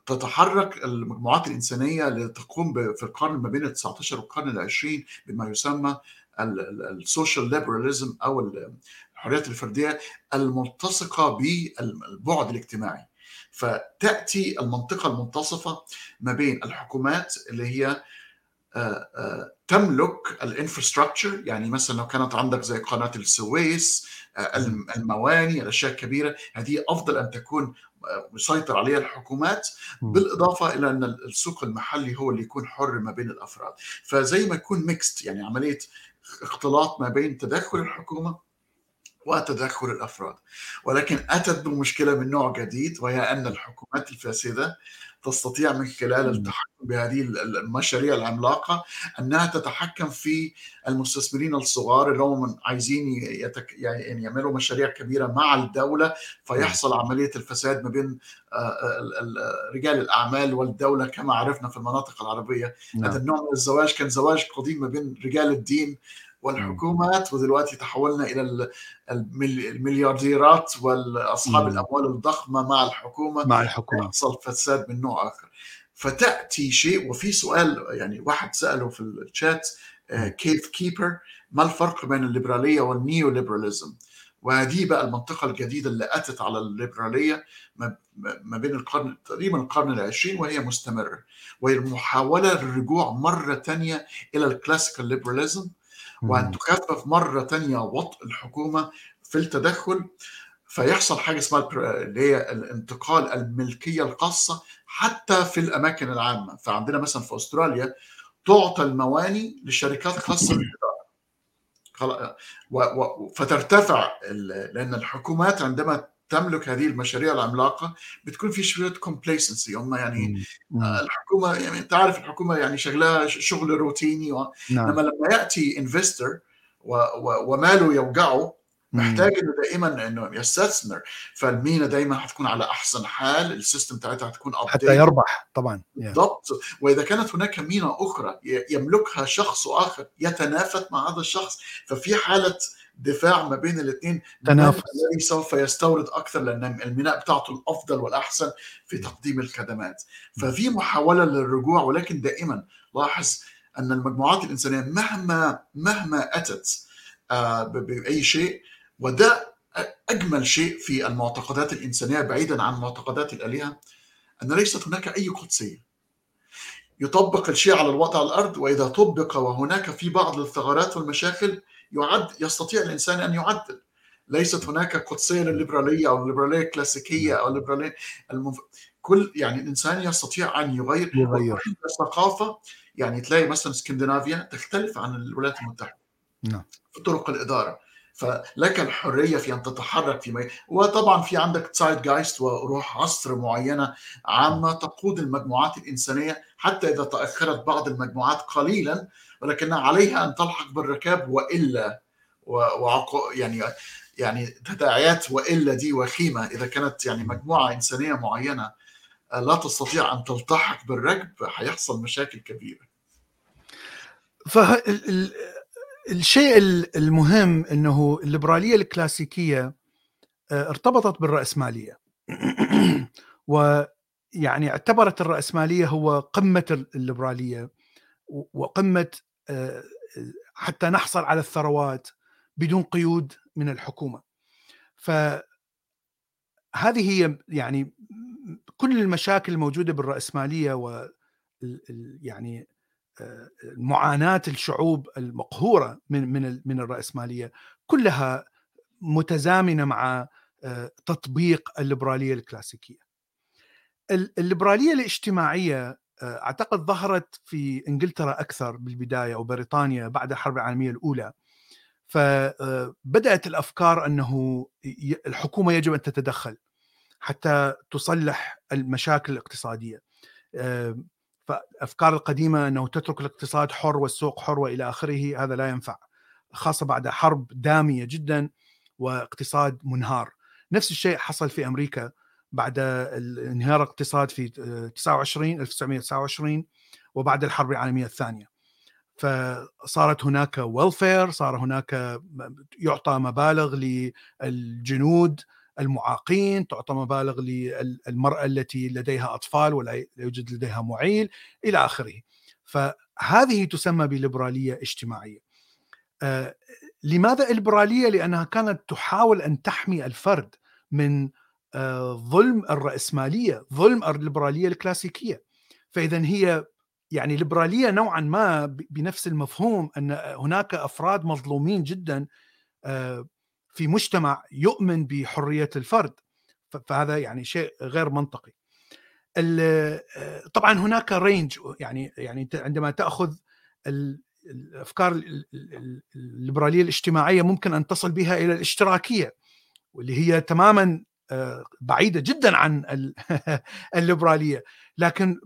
فتتحرك المجموعات الإنسانية لتقوم في القرن ما بين ال 19 والقرن العشرين بما يسمى ال social liberalism أو الحريات الفردية الملتصقة بالبعد الاجتماعي. فتأتي المنطقة المنتصفه ما بين الحكومات اللي هي آه، آه، تملك ال infrastructure يعني مثلا لو كانت عندك زي قناة السويس آه، المواني الأشياء الكبيرة هذه أفضل أن تكون مسيطر عليها الحكومات بالإضافة إلى أن السوق المحلي هو اللي يكون حر ما بين الأفراد. فزي ما يكون mixed يعني عملية اختلاط ما بين تدخل الحكومة وتدخل الأفراد. ولكن أتت بمشكلة من نوع جديد وهي أن الحكومات الفاسدة تستطيع من خلال التحكم بهذه المشاريع العملاقة أنها تتحكم في المستثمرين الصغار اللي هم عايزين يتك... يعني يعملوا مشاريع كبيرة مع الدولة فيحصل عملية الفساد ما بين رجال الأعمال والدولة كما عرفنا في المناطق العربية. نعم. هذا النوع من الزواج كان زواج قديم ما بين رجال الدين والحكومات ودلوقتي تحولنا إلى المليارديرات واصحاب الأموال الضخمة مع الحكومة مع الحكومة. يحصل فساد من نوع آخر. فتأتي شيء وفي سؤال يعني واحد سأله في الشات كيف كيبر؟ ما الفرق بين الليبرالية وال neo liberalism وهذه بقى المنطقة الجديدة اللي أتت على الليبرالية ما بين القرن تقريبا القرن العشرين وهي مستمرة. وهي المحاولة للرجوع مرة تانية إلى الكلاسيكال ليبراليزم وأن تخفف مرة تانية وطء الحكومة في التدخل فيحصل حاجة اسمها اللي هي الانتقال الملكية الخاصة حتى في الأماكن العامة. فعندنا مثلا في أستراليا تعطى المواني الخاصة بالإدارة فترتفع لأن الحكومات عندما تملك هذه المشاريع العملاقة بتكون في شوية complacency هم يعني الحكومة يعني انت عارف الحكومة يعني شغلها شغل روتيني و... نعم. لما لما يأتي investor و... و... وماله يوجعه محتاج إنه دائما إنه يستثمر. فالمينا دائما حتكون على أحسن حال ال system بتاعتها حتكون حتى يربح طبعا بالضبط. وإذا كانت هناك مينا أخرى يملكها شخص آخر يتنافس مع هذا الشخص ففي حالة دفاع ما بين الاثنين تنافس. الذي سوف يستورد أكثر لأن الميناء بتاعته الأفضل والأحسن في تقديم الخدمات. ففي محاولة للرجوع ولكن دائما لاحظ أن المجموعات الإنسانية مهما مهما أتت آه، بأي شيء وده أجمل شيء في المعتقدات الإنسانية بعيدا عن معتقدات الآلهة أن ليست هناك أي قدسية. يطبق الشيء على الوضع على الأرض وإذا طبق وهناك في بعض الثغرات والمشاكل يعد يستطيع الإنسان أن يعدل. ليست هناك قدسية للليبرالية أو الليبراليه الكلاسيكية أو الليبراليه المف... كل يعني الإنسان يستطيع أن يغير يغير. الثقافه يعني تلاقي مثلا اسكندنافيا تختلف عن الولايات المتحدة نعم. في طرق الإدارة. فلك الحرية في أن تتحرك في مي... وطبعا في عندك تسايد جايست وروح عصر معينة عامة تقود المجموعات الإنسانية حتى إذا تأخرت بعض المجموعات قليلا ولكنها عليها أن تلحق بالركاب وإلا وعقو يعني يعني تداعيات وإلا دي وخيمة إذا كانت يعني مجموعة إنسانية معينة لا تستطيع أن تلتحق بالركب حيحصل مشاكل كبيرة. الشيء المهم إنه الليبرالية الكلاسيكية آه، ارتبطت بالرأسمالية *clears throat* ويعني اعتبرت الرأسمالية هو قمة الليبرالية وقمة آه، حتى نحصل على الثروات بدون قيود من الحكومة فهذه هي يعني كل المشاكل الموجودة بالرأسمالية و يعني معاناه الشعوب المقهورة من من من الرأسمالية كلها متزامنة مع آه، تطبيق الليبرالية الكلاسيكية. الليبرالية الاجتماعية آه، أعتقد ظهرت في إنجلترا أكثر بالبداية أو بريطانيا بعد الحرب العالمية الأولى. فبدات آه، الأفكار أنه الحكومة يجب أن تتدخل حتى تصلح المشاكل الاقتصادية. فالأفكار القديمة أنه تترك الاقتصاد حر والسوق حر وإلى آخره هذا لا ينفع خاصة بعد حرب دامية جدا واقتصاد منهار نفس الشيء حصل في أمريكا بعد انهيار الاقتصاد في 29 1929 وبعد الحرب العالمية الثانية. فصارت هناك ويلفير صار هناك يعطى مبالغ للجنود المعاقين تعطى مبالغ للمرأة التي لديها أطفال ولا يوجد لديها معيل إلى آخره. فهذه تسمى بليبرالية اجتماعية. آه لماذا الليبرالية؟ لأنها كانت تحاول أن تحمي الفرد من آه ظلم الرأسمالية ظلم الليبرالية الكلاسيكية. فإذا هي يعني ليبرالية نوعا ما بنفس المفهوم أن هناك أفراد مظلومين جدا آه في مجتمع يؤمن بحرية الفرد. فهذا يعني شيء غير منطقي. طبعا هناك رينج يعني يعني عندما تأخذ الأفكار الليبرالية الاجتماعية ممكن أن تصل بها إلى الاشتراكية واللي هي تماما آه، بعيدة جدا عن *laughs* الليبرالية. لكن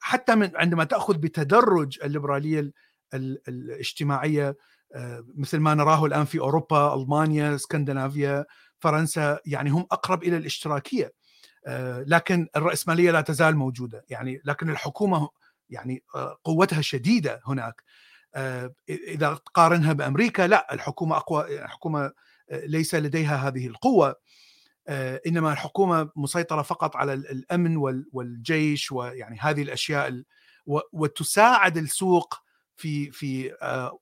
حتى من عندما تأخذ بتدرج الليبرالية الاجتماعية آه، مثل ما نراه الآن في أوروبا ألمانيا اسكندنافيا فرنسا يعني هم أقرب إلى الاشتراكية. آه، لكن الرأسمالية لا تزال موجودة. يعني لكن الحكومة يعني آه، قوتها شديدة هناك. إذا تقارنها بأمريكا لا الحكومة أقوى الحكومة ليس لديها هذه القوة. إنما الحكومة مسيطرة فقط على الأمن والجيش ويعني هذه الأشياء وتساعد السوق في في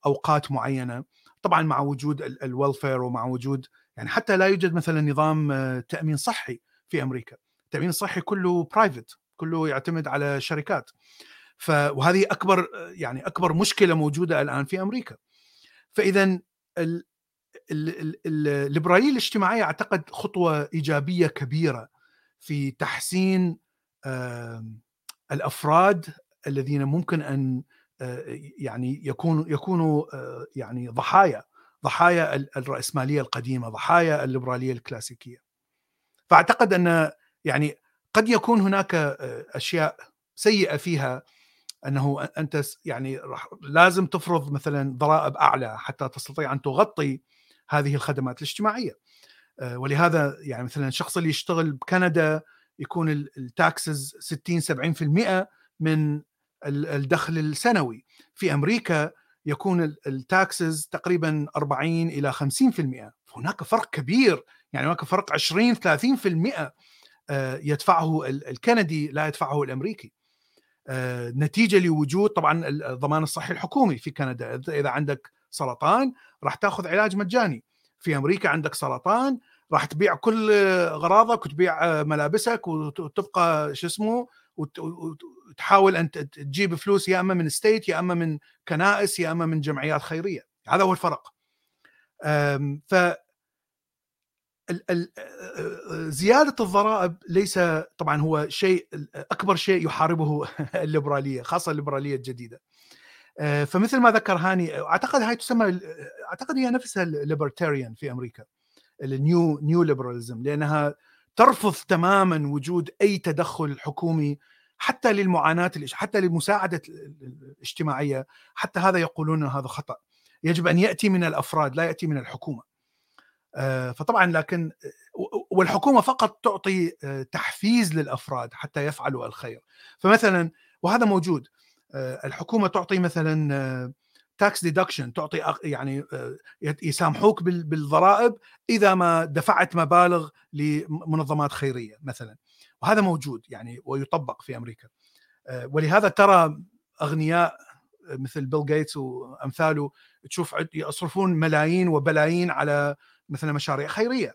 أوقات معينة. طبعا مع وجود الويلفير ومع وجود يعني حتى لا يوجد مثلا نظام تأمين صحي في أمريكا. التامين الصحي كله برايفت كله يعتمد على شركات. ف وهذه أكبر يعني أكبر مشكلة موجودة الآن في أمريكا. فاذا الليبراليه الاجتماعيه أعتقد خطوة إيجابية كبيرة في تحسين الأفراد الذين ممكن أن يعني يكون يكونوا يعني ضحايا ضحايا الرأسمالية القديمة ضحايا الليبرالية الكلاسيكية. فأعتقد أن يعني قد يكون هناك أشياء سيئة فيها أنه أنت يعني لازم تفرض مثلا ضرائب أعلى حتى تستطيع أن تغطي هذه الخدمات الاجتماعية. ولهذا يعني مثلا الشخص اللي يشتغل بكندا يكون ال taxes 60 70% من الدخل السنوي. في أمريكا يكون ال taxes تقريبا 40 إلى 50% هناك فرق كبير. يعني هناك فرق 20 30% يدفعه الكندي لا يدفعه الأمريكي. آه، نتيجة لوجود طبعا الضمان الصحي الحكومي في كندا. إذا عندك سرطان راح تاخذ علاج مجاني. في أمريكا عندك سرطان راح تبيع كل اغراضك وتبيع آه، ملابسك وتبقى شو اسمه وتحاول أن تجيب فلوس يا أما من ستيت يا أما من كنائس يا أما من جمعيات خيرية. هذا هو الفرق. ف زيادة الضرائب ليس طبعا هو شيء أكبر شيء يحاربه *laughs* الليبرالية خاصة الليبرالية الجديدة. فمثل ما ذكر هاني أعتقد هاي تسمى أعتقد هي نفسها ال libertarian في أمريكا ال neo neo liberalism لأنها ترفض تماما وجود أي تدخل حكومي حتى للمعاناة حتى للمساعده الاجتماعية حتى هذا يقولون هذا خطأ. يجب أن يأتي من الأفراد لا يأتي من الحكومة. آه، فطبعا لكن والحكومة فقط تعطي آه، تحفيز للأفراد حتى يفعلوا الخير. فمثلا وهذا موجود. آه، الحكومة تعطي مثلا tax deduction تعطي يعني يسامحوك بالضرائب إذا ما دفعت مبالغ لمنظمات خيرية مثلا. وهذا موجود يعني ويطبق في أمريكا. ولهذا ترى أغنياء مثل بيل جيتس وأمثاله تشوف يصرفون ملايين وبلايين على مثلا مشاريع خيرية.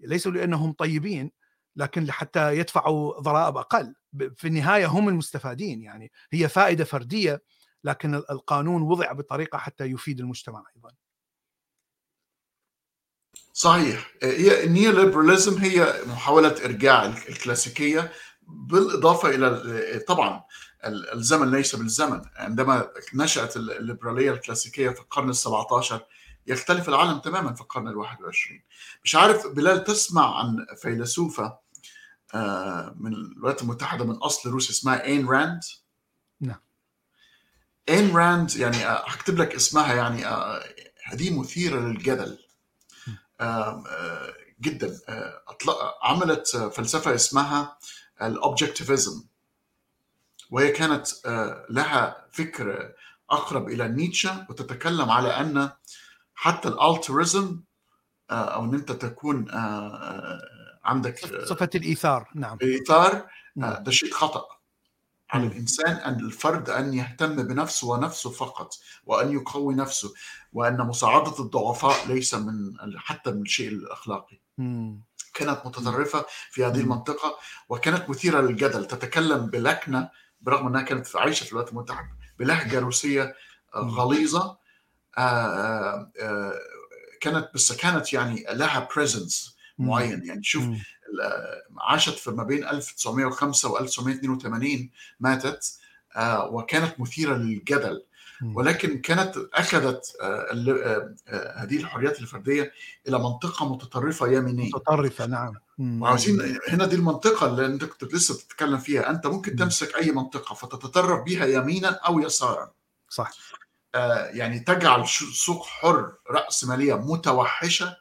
ليسوا لأنهم طيبين لكن لحتى يدفعوا ضرائب أقل. في النهاية هم المستفادين يعني هي فائدة فردية لكن القانون وضع بطريقة حتى يفيد المجتمع أيضا. صحيح. هي ال neo liberalism هي محاولة إرجاع الكلاسيكية بالإضافة إلى طبعا الزمن ليس بالزمن. عندما نشأت الليبرالية الكلاسيكية في القرن ال17 يختلف العالم تماما في القرن الواحد والعشرين. مش عارف بلال تسمع عن فيلسوفة آه، من الولايات المتحدة من أصل روسي اسمها إين راند نعم. إين راند يعني آه، هكتب لك اسمها يعني آه، هذه مثيرة للجدل. جدا. عملت فلسفة اسمها الأوبجكتيفيزم. وهي كانت لها فكر أقرب إلى نيتشه وتتكلم على أن حتى الألتريزم آه، أو إن أنت تكون آه، آه، عندك صفه الإيثار نعم. الإيثار نعم. ده شيء خطأ على الإنسان أن الفرد أن يهتم بنفسه ونفسه فقط وأن يقوي نفسه وأن مساعدة الضعفاء ليس من حتى من الشيء الأخلاقي. كانت متطرفة في هذه المنطقة وكانت مثيرة للجدل تتكلم بلكنة برغم أنها كانت عايشة في الولايات المتحده بلهجة روسية غليظة آه، آه، كانت بس كانت يعني لها بريزنس معين. يعني شوف عاشت في ما بين 1905 و 1982 ماتت آه، وكانت مثيرة للجدل. ولكن كانت أخذت هذه الحريات الفردية إلى منطقة متطرفة يمينية. متطرفة نعم. وعاوزين هنا دي المنطقة اللي أنت كنت لسه بتتكلم فيها. أنت ممكن تمسك أي منطقة فتتطرف بها يمينا أو يسارا. صح. آه، يعني تجعل سوق حر رأسمالية متوحشة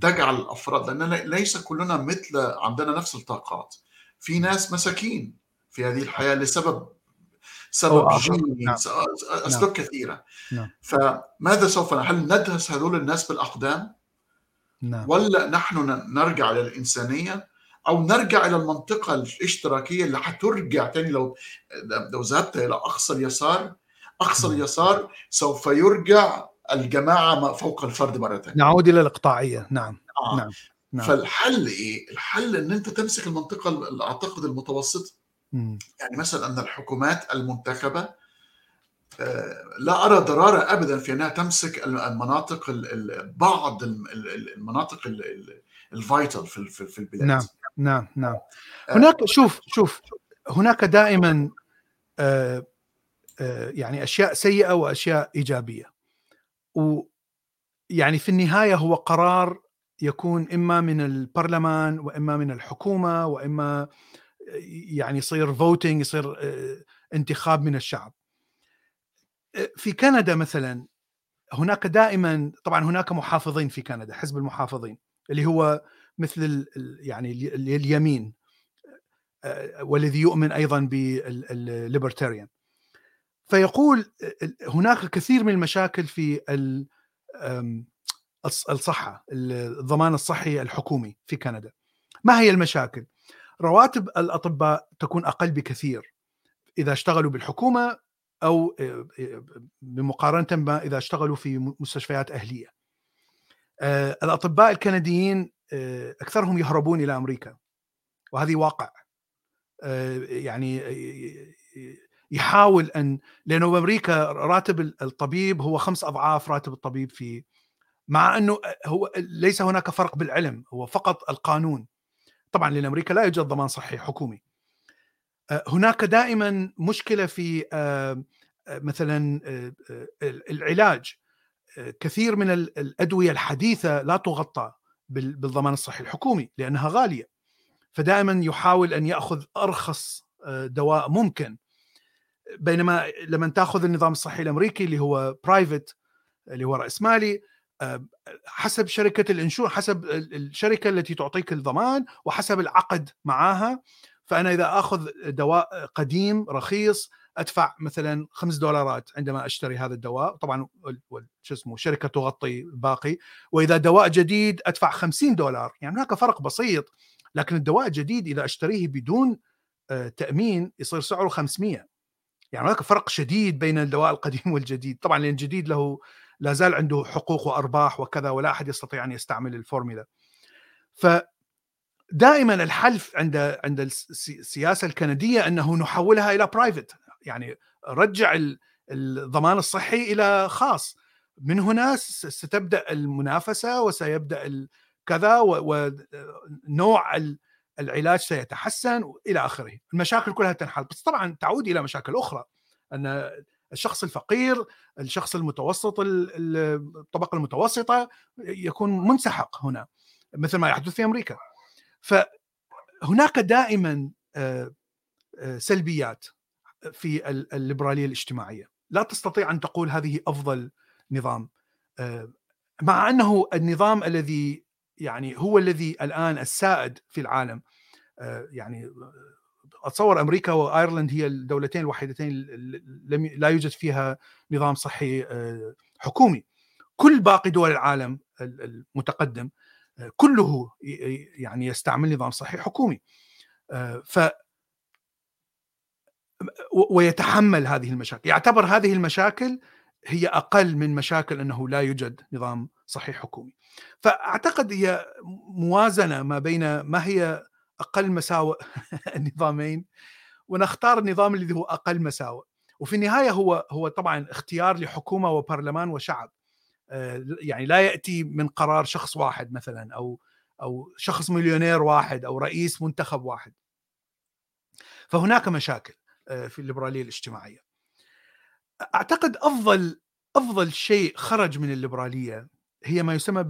تجعل الأفراد لأن ليس كلنا مثل عندنا نفس الطاقات في ناس مساكين في هذه الحياة لسبب سبب جيني نعم. أسباب نعم. كثيرة نعم. فماذا سوف ندهس هذول الناس بالأقدام نعم. ولا نحن نرجع للانسانيه أو نرجع إلى المنطقة الاشتراكية اللي حترجع تاني لو لو ذهبت إلى أقصى اليسار أقصى. اليسار سوف يرجع الجماعة فوق الفرد مره ثانية نعود إلى الإقطاعية. نعم. آه. نعم. نعم. فالحل إيه؟ الحل إن أنت تمسك المنطقة أعتقد المتوسطه يعني مثلا أن الحكومات المنتخبة آه، لا أرى ضرارة ابدا في إنها تمسك المناطق بعض المناطق الفايتال في البلاد. نعم. نعم. نعم. آه، هناك شوف شوف هناك دائما آه، يعني أشياء سيئة وأشياء إيجابية. ويعني في النهاية هو قرار يكون إما من البرلمان وإما من الحكومة وإما يعني يصير voting يصير انتخاب من الشعب. في كندا مثلا هناك دائما طبعا هناك محافظين في كندا حزب المحافظين اللي هو مثل يعني اليمين والذي يؤمن أيضا بال libertarian فيقول هناك كثير من المشاكل في الصحة الضمان الصحي الحكومي في كندا ما هي المشاكل رواتب الأطباء تكون أقل بكثير إذا اشتغلوا بالحكومة أو آه، آه، بمقارنة ما إذا اشتغلوا في مستشفيات أهلية. آه، الأطباء الكنديين أكثرهم يهربون إلى أمريكا وهذه واقع. يعني يحاول أن لأنه بأمريكا راتب الطبيب هو خمس أضعاف راتب الطبيب في مع أنه هو ليس هناك فرق بالعلم هو فقط القانون. طبعا لأن أمريكا لا يوجد ضمان صحي حكومي. هناك دائما مشكلة في مثلا العلاج كثير من الأدوية الحديثة لا تغطى بالضمان الصحي الحكومي لأنها غالية فدائما يحاول أن يأخذ أرخص دواء ممكن بينما لما تاخذ النظام الصحي الأمريكي اللي هو برايفت اللي هو رأس مالي حسب شركة الانشور حسب الشركة التي تعطيك الضمان وحسب العقد معاها فأنا إذا آخذ دواء قديم رخيص أدفع مثلا خمس دولارات عندما أشتري هذا الدواء. طبعا شو اسمه شركة تغطي الباقي. وإذا دواء جديد أدفع 50 دولار. يعني هناك فرق بسيط لكن الدواء الجديد إذا أشتريه بدون آه، تأمين يصير سعره 500 يعني هناك فرق شديد بين الدواء القديم *laughs* والجديد. طبعا لأن الجديد له لا زال عنده حقوق وأرباح وكذا ولا أحد يستطيع أن يستعمل الفورمولا ف دائما الحل عند عند السياسة الكندية أنه نحولها إلى private يعني رجع الضمان الصحي إلى خاص. من هنا ستبدأ المنافسة وسيبدأ كذا ونوع العلاج سيتحسن إلى آخره. المشاكل كلها تنحل. بس طبعا تعود إلى مشاكل أخرى. أن الشخص الفقير الشخص المتوسط الطبقة المتوسطة يكون منسحق هنا مثل ما يحدث في أمريكا. فهناك دائما آه، آه، سلبيات في الليبرالية الاجتماعية. لا تستطيع أن تقول هذه أفضل نظام. آه، مع أنه النظام الذي يعني هو الذي الآن السائد في العالم. يعني أتصور أمريكا وأيرلند هي الدولتين الوحيدتين لم لا يوجد فيها نظام صحي حكومي. كل باقي دول العالم المتقدم كله يعني يستعمل نظام صحي حكومي. آه، ف ويتحمل هذه المشاكل. يعتبر هذه المشاكل هي أقل من مشاكل أنه لا يوجد نظام صحي حكومي. فأعتقد هي موازنة ما بين ما هي أقل مساوئ *laughs* النظامين ونختار النظام الذي هو أقل مساوئ. وفي النهاية هو هو طبعا اختيار لحكومة وبرلمان وشعب. آه، يعني لا يأتي من قرار شخص واحد مثلا أو أو شخص مليونير واحد أو رئيس منتخب واحد. فهناك مشاكل آه، في الليبرالية الاجتماعية. أعتقد أفضل أفضل شيء خرج من الليبرالية هي ما يسمى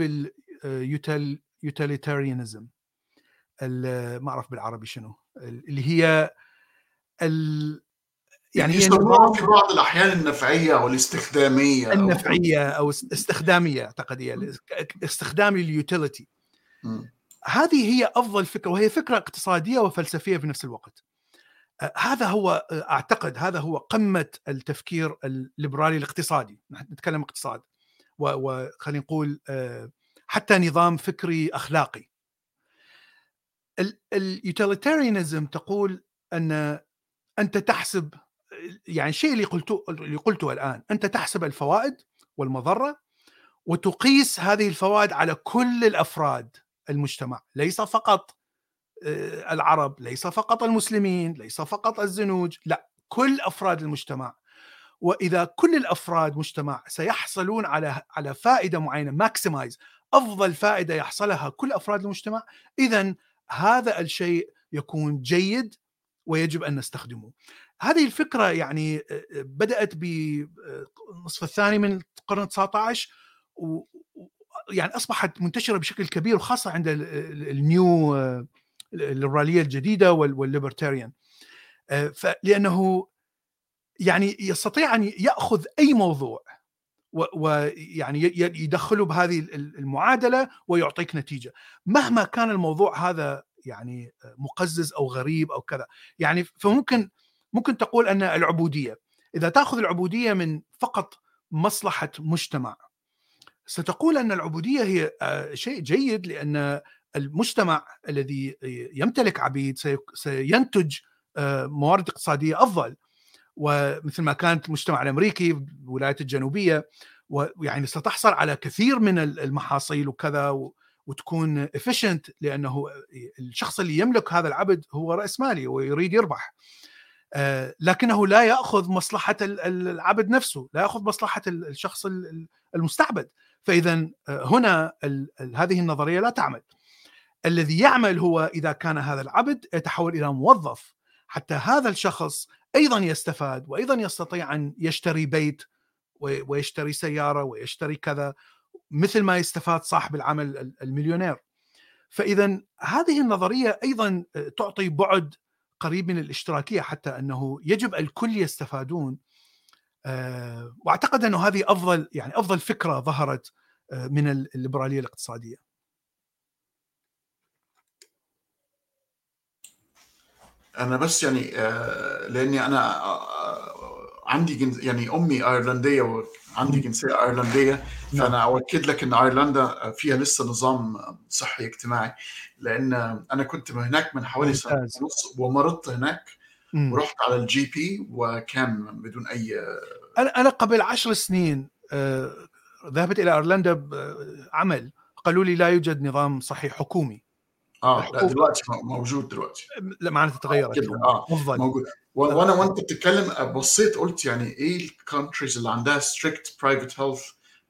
باليوتيليتاريانزم ما أعرف بالعربي شنو اللي هي يعني هي في بعض الأحيان النفعية أو الاستخدامية النفعية أو استخدامية أعتقد هي استخدام اليوتيليتي هذه هي أفضل فكرة وهي فكرة اقتصادية وفلسفية في نفس الوقت. هذا هو أعتقد هذا هو قمة التفكير الليبرالي الاقتصادي. نحن نتكلم اقتصاد. وخلينا نقول حتى نظام فكري أخلاقي. ال utilitarianism تقول أن أنت تحسب يعني الشيء اللي قلته اللي قلته الآن أنت تحسب الفوائد والمضرة وتقيس هذه الفوائد على كل الأفراد المجتمع ليس فقط آه، العرب ليس فقط المسلمين ليس فقط الزنوج لا كل أفراد المجتمع وإذا كل الأفراد مجتمع سيحصلون على على فائدة معينة maximize أفضل فائدة يحصلها كل أفراد المجتمع اذا هذا الشيء يكون جيد ويجب أن نستخدمه. هذه الفكرة يعني بدأت بالنصف الثاني من القرن 19 و يعني أصبحت منتشرة بشكل كبير وخاصة عند النيو الليبراليه الجديدة والليبرتاريان لأنه يعني يستطيع أن يأخذ أي موضوع ويعني يدخله بهذه المعادلة ويعطيك نتيجة. مهما كان الموضوع هذا يعني مقزز أو غريب أو كذا يعني فممكن ممكن تقول أن العبودية إذا تأخذ العبودية من فقط مصلحة مجتمع ستقول أن العبودية هي آه، شيء جيد لأن المجتمع الذي يمتلك عبيد سينتج آه، موارد اقتصادية أفضل. ومثل ما كانت المجتمع الأمريكي الولايات الجنوبية ويعني ستحصل على كثير من المحاصيل وكذا وتكون افيشنت لأنه الشخص اللي يملك هذا العبد هو رأس مالي ويريد يربح. آه، لكنه لا يأخذ مصلحة العبد نفسه لا يأخذ مصلحة الشخص المستعبد. فاذا آه، هنا هذه النظرية لا تعمل. الذي يعمل هو إذا كان هذا العبد يتحول إلى موظف حتى هذا الشخص أيضا يستفاد وأيضا يستطيع أن يشتري بيت ويشتري سيارة ويشتري كذا مثل ما يستفاد صاحب العمل المليونير. فاذا هذه النظرية أيضا تعطي بعد قريب من الاشتراكية حتى أنه يجب الكل يستفادون. آه، وأعتقد أنه هذه أفضل يعني أفضل فكرة ظهرت آه، من الليبراليه الاقتصادية. أنا بس يعني آه، لأني أنا آه، عندي جنس يعني أمي إيرلندية وعندي جنسية إيرلندية نعم. فأنا أؤكد لك إن أيرلندا فيها لسه نظام صحي اجتماعي لأن أنا كنت هناك من حوالي سنة ونص ومرضت هناك ورحت على الجي بي وكان بدون أي أنا أنا قبل عشر سنين آه، ذهبت إلى إيرلندا عمل قالوا لي لا يوجد نظام صحي حكومي. آه لا دلوقتي موجود دلوقتي. لا معناته تغيرت آه افضل موجود. وأنا وأنت بتتكلم بصيت قلت يعني إيه ال countries اللي عندها strict private health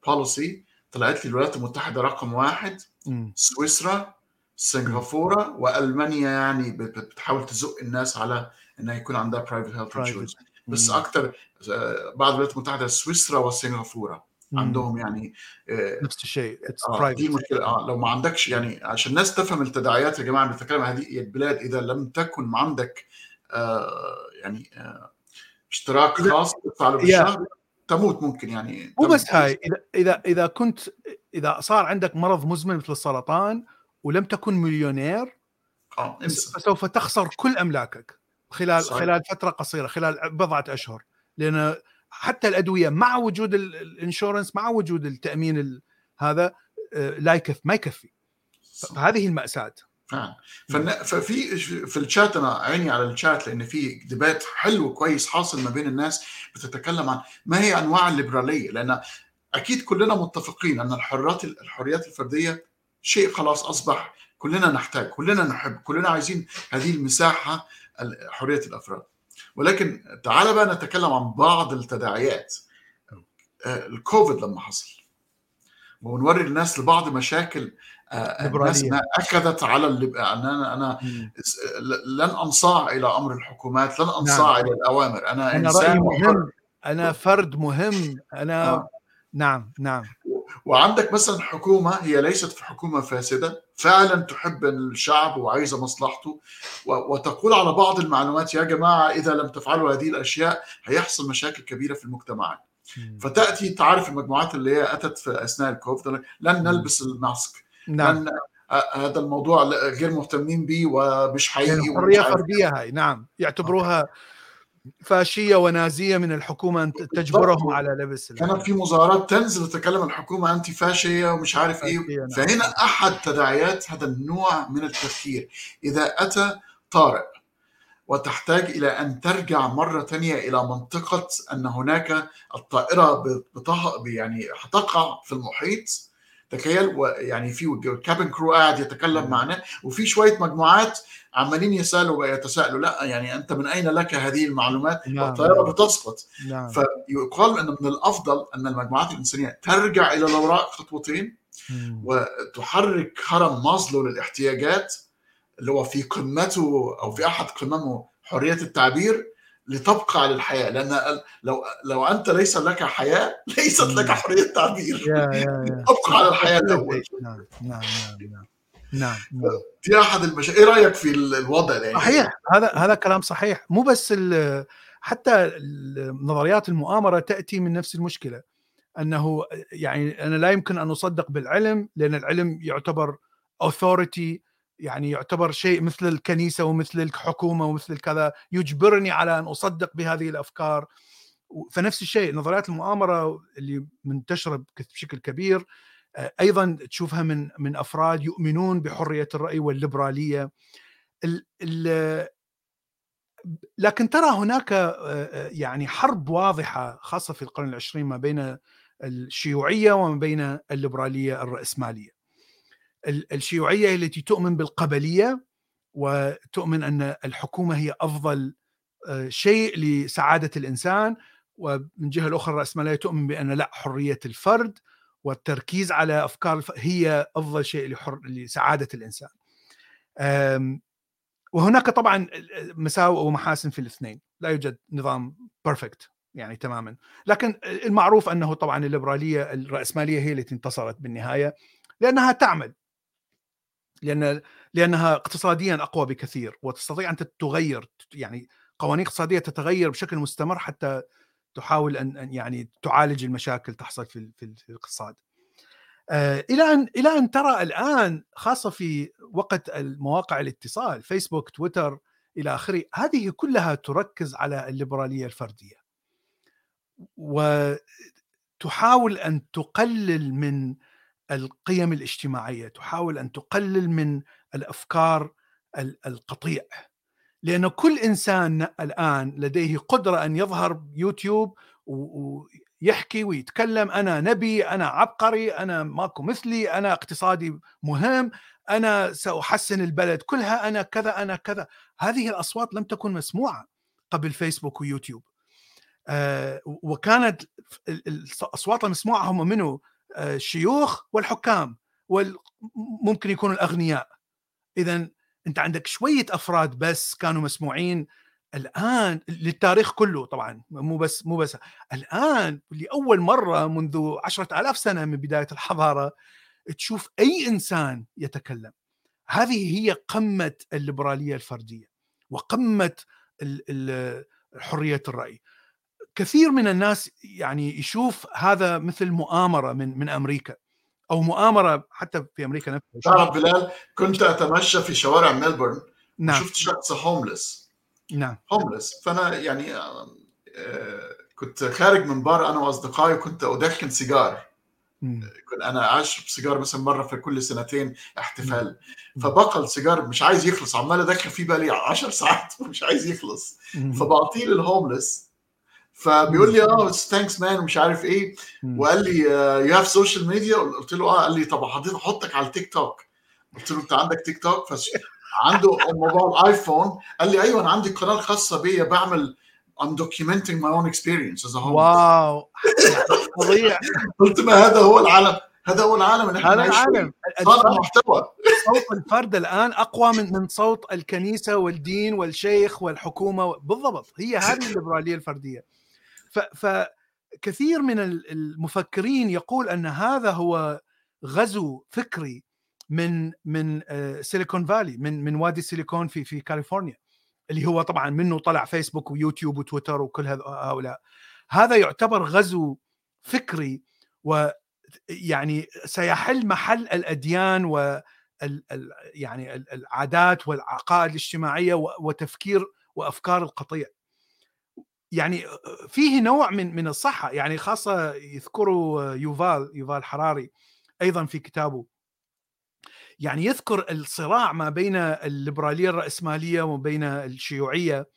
policy طلعت لي الولايات المتحدة رقم واحد م. سويسرا سنغافورة وألمانيا يعني بتحاول تزق الناس على إنها يكون عندها private health insurance بس أكثر آه، بعد الولايات المتحدة سويسرا وسنغافورة. عندهم يعني آه، نفس الشيء آه دي مشكلة. آه لو ما عندكش يعني عشان الناس تفهم التداعيات يا جماعة بنتكلم عن هذه البلاد إذا لم تكن عندك آه يعني آه اشتراك خاص تدفع له بالشهر تموت ممكن يعني مو بس هاي إذا إذا إذا كنت إذا صار عندك مرض مزمن مثل السرطان ولم تكن مليونير آه فسوف تخسر كل أملاكك خلال صحيح. خلال فترة قصيرة خلال بضعة أشهر. لأن حتى الأدوية مع وجود الإنشورنس مع وجود التأمين هذا آه، لا يكفي ما يكفي. فهذه المأساة. فعلا ففي في الشات أنا عيني على الشات لأن في ديبات حلو كويس حاصل ما بين الناس بتتكلم عن ما هي أنواع الليبرالية. لأن أكيد كلنا متفقين أن الحريات الحريات الفردية شيء خلاص أصبح كلنا نحتاج كلنا نحب كلنا عايزين هذه المساحة حرية الأفراد. ولكن تعال بقى نتكلم عن بعض التداعيات. آه، الكوفيد لما حصل. ونوري الناس لبعض مشاكل آه، الناس ما أكدت على اللي أنا أنا لن أنصاع إلى أمر الحكومات لن أنصاع نعم. إلى الأوامر. أنا, أنا إنسان مهم. أنا فرد مهم. أنا آه. نعم نعم. وعندك مثلا حكومة هي ليست في حكومة فاسدة فعلا تحب الشعب وعايزة مصلحته وتقول على بعض المعلومات يا جماعة إذا لم تفعلوا هذه الأشياء هيحصل مشاكل كبيرة في المجتمعات فتأتي تعرف المجموعات اللي هي أتت في أثناء الكوفيد لن نلبس الماسك. نعم. لن هذا الموضوع غير مهتمين به ومش حقيقي يعني حرية فردية هاي. نعم. يعتبروها فاشية ونازية من الحكومة أن تجبرهم على لبس كانت في مظاهرات تنزل وتتكلم الحكومة انت فاشيه ومش عارف إيه. نعم. فهنا أحد تداعيات هذا النوع من التفكير. إذا أتى طارئ وتحتاج إلى أن ترجع مرة ثانية إلى منطقة أن هناك الطائرة بطه يعني هتقع في المحيط تخيل يعني في كابن كرو قاعد يتكلم معنا وفي شوية مجموعات عمالين يسألوا يتساءلوا لا يعني أنت من أين لك هذه المعلومات نعم. بتسقط نعم. فيقال إن من الأفضل أن المجموعات الإنسانية ترجع إلى الوراء خطوتين مم. وتحرك هرم مازلو للاحتياجات اللي هو في قمته أو في أحد قممه حرية التعبير لتبقى على الحياة. لأن لو لو أنت ليس لك حياة *laughs* ليست لك حرية تعبير. ابقى على الحياة *laughs* الأول. نعم نعم نعم نعم نعم نعم. دي أحد المشاكل إيه رأيك في الوضع ده يعني صحيح. هذا هذا كلام صحيح. مو بس ال- حتى نظريات المؤامرة تأتي من نفس المشكلة. أنه يعني أنا لا يمكن أن أصدق بالعلم لأن العلم يعتبر authority يعني يعتبر شيء مثل الكنيسة ومثل الحكومة ومثل الكذا يجبرني على أن أصدق بهذه الأفكار فنفس الشيء نظريات المؤامرة اللي منتشرة بشكل كبير آه، أيضا تشوفها من من أفراد يؤمنون بحرية الرأي والليبرالية ال ال لكن ترى هناك آه، آه، يعني حرب واضحة خاصة في القرن العشرين ما بين الشيوعية وما بين الليبرالية الرأسمالية. ال- الشيوعية التي تؤمن بالقبلية وتؤمن أن الحكومة هي أفضل آه، شيء لسعادة الإنسان ومن جهة الأخرى الرأسمالية تؤمن بأن لا حرية الفرد والتركيز على أفكار. هي أفضل شيء لحر... لسعادة الإنسان. وهناك طبعا مساوئ ومحاسن في الاثنين، لا يوجد نظام بيرفكت يعني تماما، لكن المعروف أنه طبعا الليبرالية الرأسمالية هي التي انتصرت بالنهاية لأنها تعمل لأن لأنها اقتصاديا أقوى بكثير وتستطيع أن تغير يعني قوانين اقتصادية تتغير بشكل مستمر حتى تحاول أن يعني تعالج المشاكل تحصل في في ال- في الاقتصاد. آه، إلى أن إلى أن ترى الآن خاصة في وقت المواقع الاتصال فيسبوك تويتر إلى آخره هذه كلها تركز على الليبرالية الفردية وتحاول أن تقلل من القيم الاجتماعية تحاول أن تقلل من الأفكار ال- القطيع. لأن كل إنسان الآن لديه قدرة أن يظهر يوتيوب ويحكي ويتكلم أنا نبي أنا عبقري أنا ماكو مثلي أنا اقتصادي مهم أنا سأحسن البلد كلها أنا كذا أنا كذا. هذه الأصوات لم تكن مسموعة قبل فيسبوك ويوتيوب. آه، وكانت ال- ال- الأصوات المسموعة هم منه الشيوخ والحكام وممكن يكونوا الأغنياء. إذا أنت عندك شوية أفراد بس كانوا مسموعين. الآن للتاريخ كله طبعا مو بس مو بس. الآن لأول مرة منذ عشرة آلاف سنة من بداية الحضارة تشوف أي إنسان يتكلم. هذه هي قمة الليبرالية الفردية وقمة حرية الرأي. كثير من الناس يعني يشوف هذا مثل مؤامرة من من أمريكا أو مؤامرة حتى في أمريكا نفسها. تعرف بلال؟ كنت أتمشى في شوارع ملبورن نعم. وشفت شخص هوملس نعم. هوملس فأنا يعني آه، كنت خارج من بار أنا وأصدقائي كنت أدخن سيجار. كنت أنا اشرب سيجار مثلا مرة في كل سنتين احتفال. فبقى السيجار مش عايز يخلص عمال أدخن فيه بقى لي 10 ساعات *laughs* ومش عايز يخلص. فبعطيه لل homeless فبيقول لي آه thanks man ومش عارف إيه. وقال لي you have social media قلت له آه. قال لي طب احطك على التيك توك قلت له أنت عندك تيك توك فش عنده موبايل آيفون قال لي أيوه أنا عندي قناة خاصة بيا بعمل I'm documenting my own experience as a homeless واو. فظيع. *laughs* قلت ما هذا هو العالم هذا هو العالم اللي إحنا هذا العالم. صانع محتوى. صوت الفرد الآن أقوى من من صوت الكنيسة والدين والشيخ والحكومة بالضبط. هي هذه *laughs* الليبرالية الفردية. فكثير من ال- المفكرين يقول أن هذا هو غزو فكري من من آه، سيليكون فالي من من وادي سيليكون في في كاليفورنيا اللي هو طبعا منه طلع فيسبوك ويوتيوب وتويتر وكل هؤلاء. هذا يعتبر غزو فكري ويعني سيحل محل الأديان و يعني ال- العادات والعقائد الاجتماعية و- وتفكير وأفكار القطيع. يعني فيه نوع من من الصحة يعني خاصة يذكروا يوفال يوفال حراري أيضا في كتابه يعني يذكر الصراع ما بين الليبرالية الرأسمالية وبين الشيوعية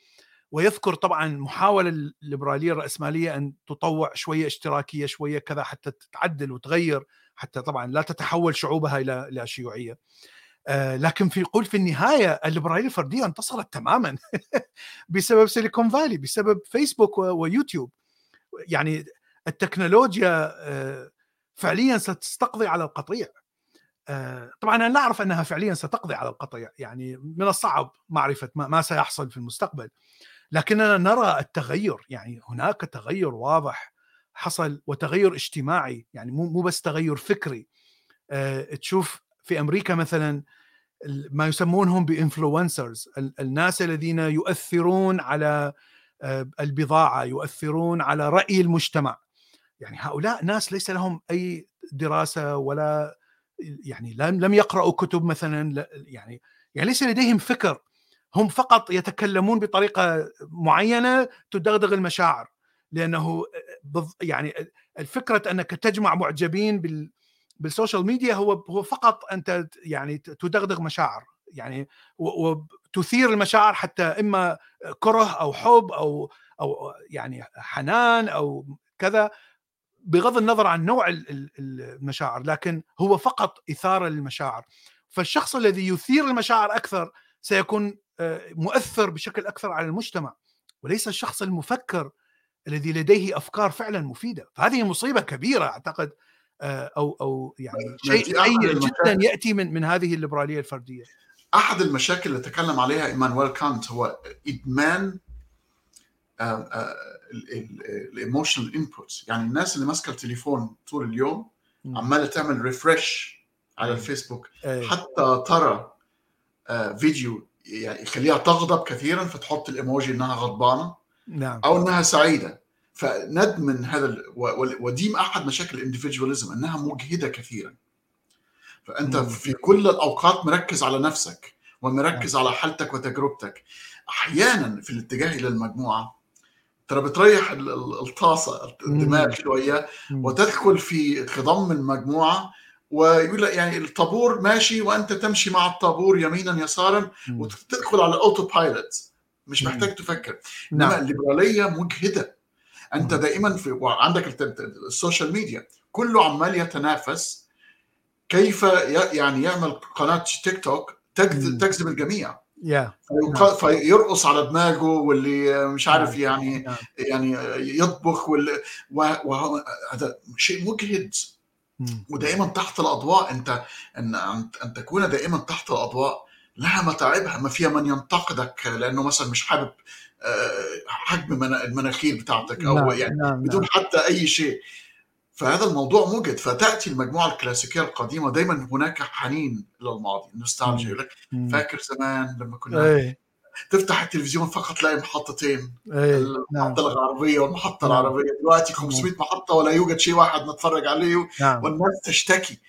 ويذكر طبعا محاولة الليبرالية الرأسمالية أن تطوع شوية اشتراكية شوية كذا حتى تتعدل وتغير حتى طبعا لا تتحول شعوبها إلى إلى شيوعية. آه لكن في يقول في النهاية الليبراليه الفرديه انتصرت تماما *laughs* بسبب سيليكون فالي بسبب فيسبوك ويوتيوب. يعني التكنولوجيا آه فعليا ستستقضي على القطيع. آه طبعا أنا لا أعرف أنها فعليا ستقضي على القطيع. يعني من الصعب معرفة ما, سيحصل في المستقبل. لكننا نرى التغير. يعني هناك تغير واضح حصل وتغير اجتماعي. يعني مو مو بس تغير فكري. تشوف في أمريكا مثلا ما يسمونهم بإنفلونسرز الناس الذين يؤثرون على أه البضاعة يؤثرون على رأي المجتمع. يعني هؤلاء ناس ليس لهم أي دراسة ولا يعني لم يقرأوا كتب مثلا يعني يعني ليس لديهم فكر. هم فقط يتكلمون بطريقة معينة تدغدغ المشاعر لأنه يعني الفكرة أنك تجمع معجبين بال بالسوشيال ميديا هو هو فقط انت يعني تدغدغ مشاعر يعني وتثير المشاعر حتى إما كره أو حب أو أو يعني حنان أو كذا بغض النظر عن نوع المشاعر لكن هو فقط إثارة للمشاعر. فالشخص الذي يثير المشاعر أكثر سيكون مؤثر بشكل أكثر على المجتمع وليس الشخص المفكر الذي لديه أفكار فعلا مفيدة. فهذه مصيبة كبيرة أعتقد أو أو يعني شيء سيء جدا يأتي من من هذه الليبرالية الفردية. أحد المشاكل اللي تكلم عليها إيمانويل كانت هو إدمان ال emotional input يعني الناس اللي ماسكة التليفون طول اليوم عمالة تعمل refresh على الفيسبوك. حتى ترى فيديو يعني يخليها تغضب كثيرا فتحط الإيموجي إنها غضبانة نعم. أو إنها سعيدة. فضمن هذا وضمن أحد مشاكل ال individualism أنها مجهدة كثيرا. فأنت. في كل الأوقات مركز على نفسك ومركز نعم. على حالتك وتجربتك. أحيانا في الاتجاه إلى المجموعة ترى بتريح الطاسة الدماغ شوية وتدخل في خضم المجموعه ويقول لك يعني الطابور ماشي وأنت تمشي مع الطابور يمينا يسارا وتدخل على ال autopilot مش محتاج تفكر. إنما نعم. الليبرالية مجهدة. أنت دائما في عندك ال social media. كله عمال يتنافس كيف يعني يعمل قناة تيك توك تجذب الجميع. yeah. فيرقص على دماغه واللي مش عارف yeah. يعني yeah. يعني يطبخ وهذا شيء مجهد. ودائما تحت الأضواء. أنت ان أن تكون دائما تحت الأضواء. لها متاعبها. ما فيها من ينتقدك. لأنه مثلا مش حابب حجم المناخير بتاعتك أو نعم يعني نعم بدون نعم. حتى أي شيء فهذا الموضوع موجد فتأتي المجموعة الكلاسيكية القديمة دايما هناك حنين إلى الماضي نوستالجيا لك فاكر زمان لما كنا أي. تفتح التلفزيون فقط تلاقي محطتين أي. المحطه نعم. الغربية والمحطة نعم. العربية دلوقتي 500 محطة ولا يوجد شيء واحد نتفرج عليه نعم. والناس تشتكي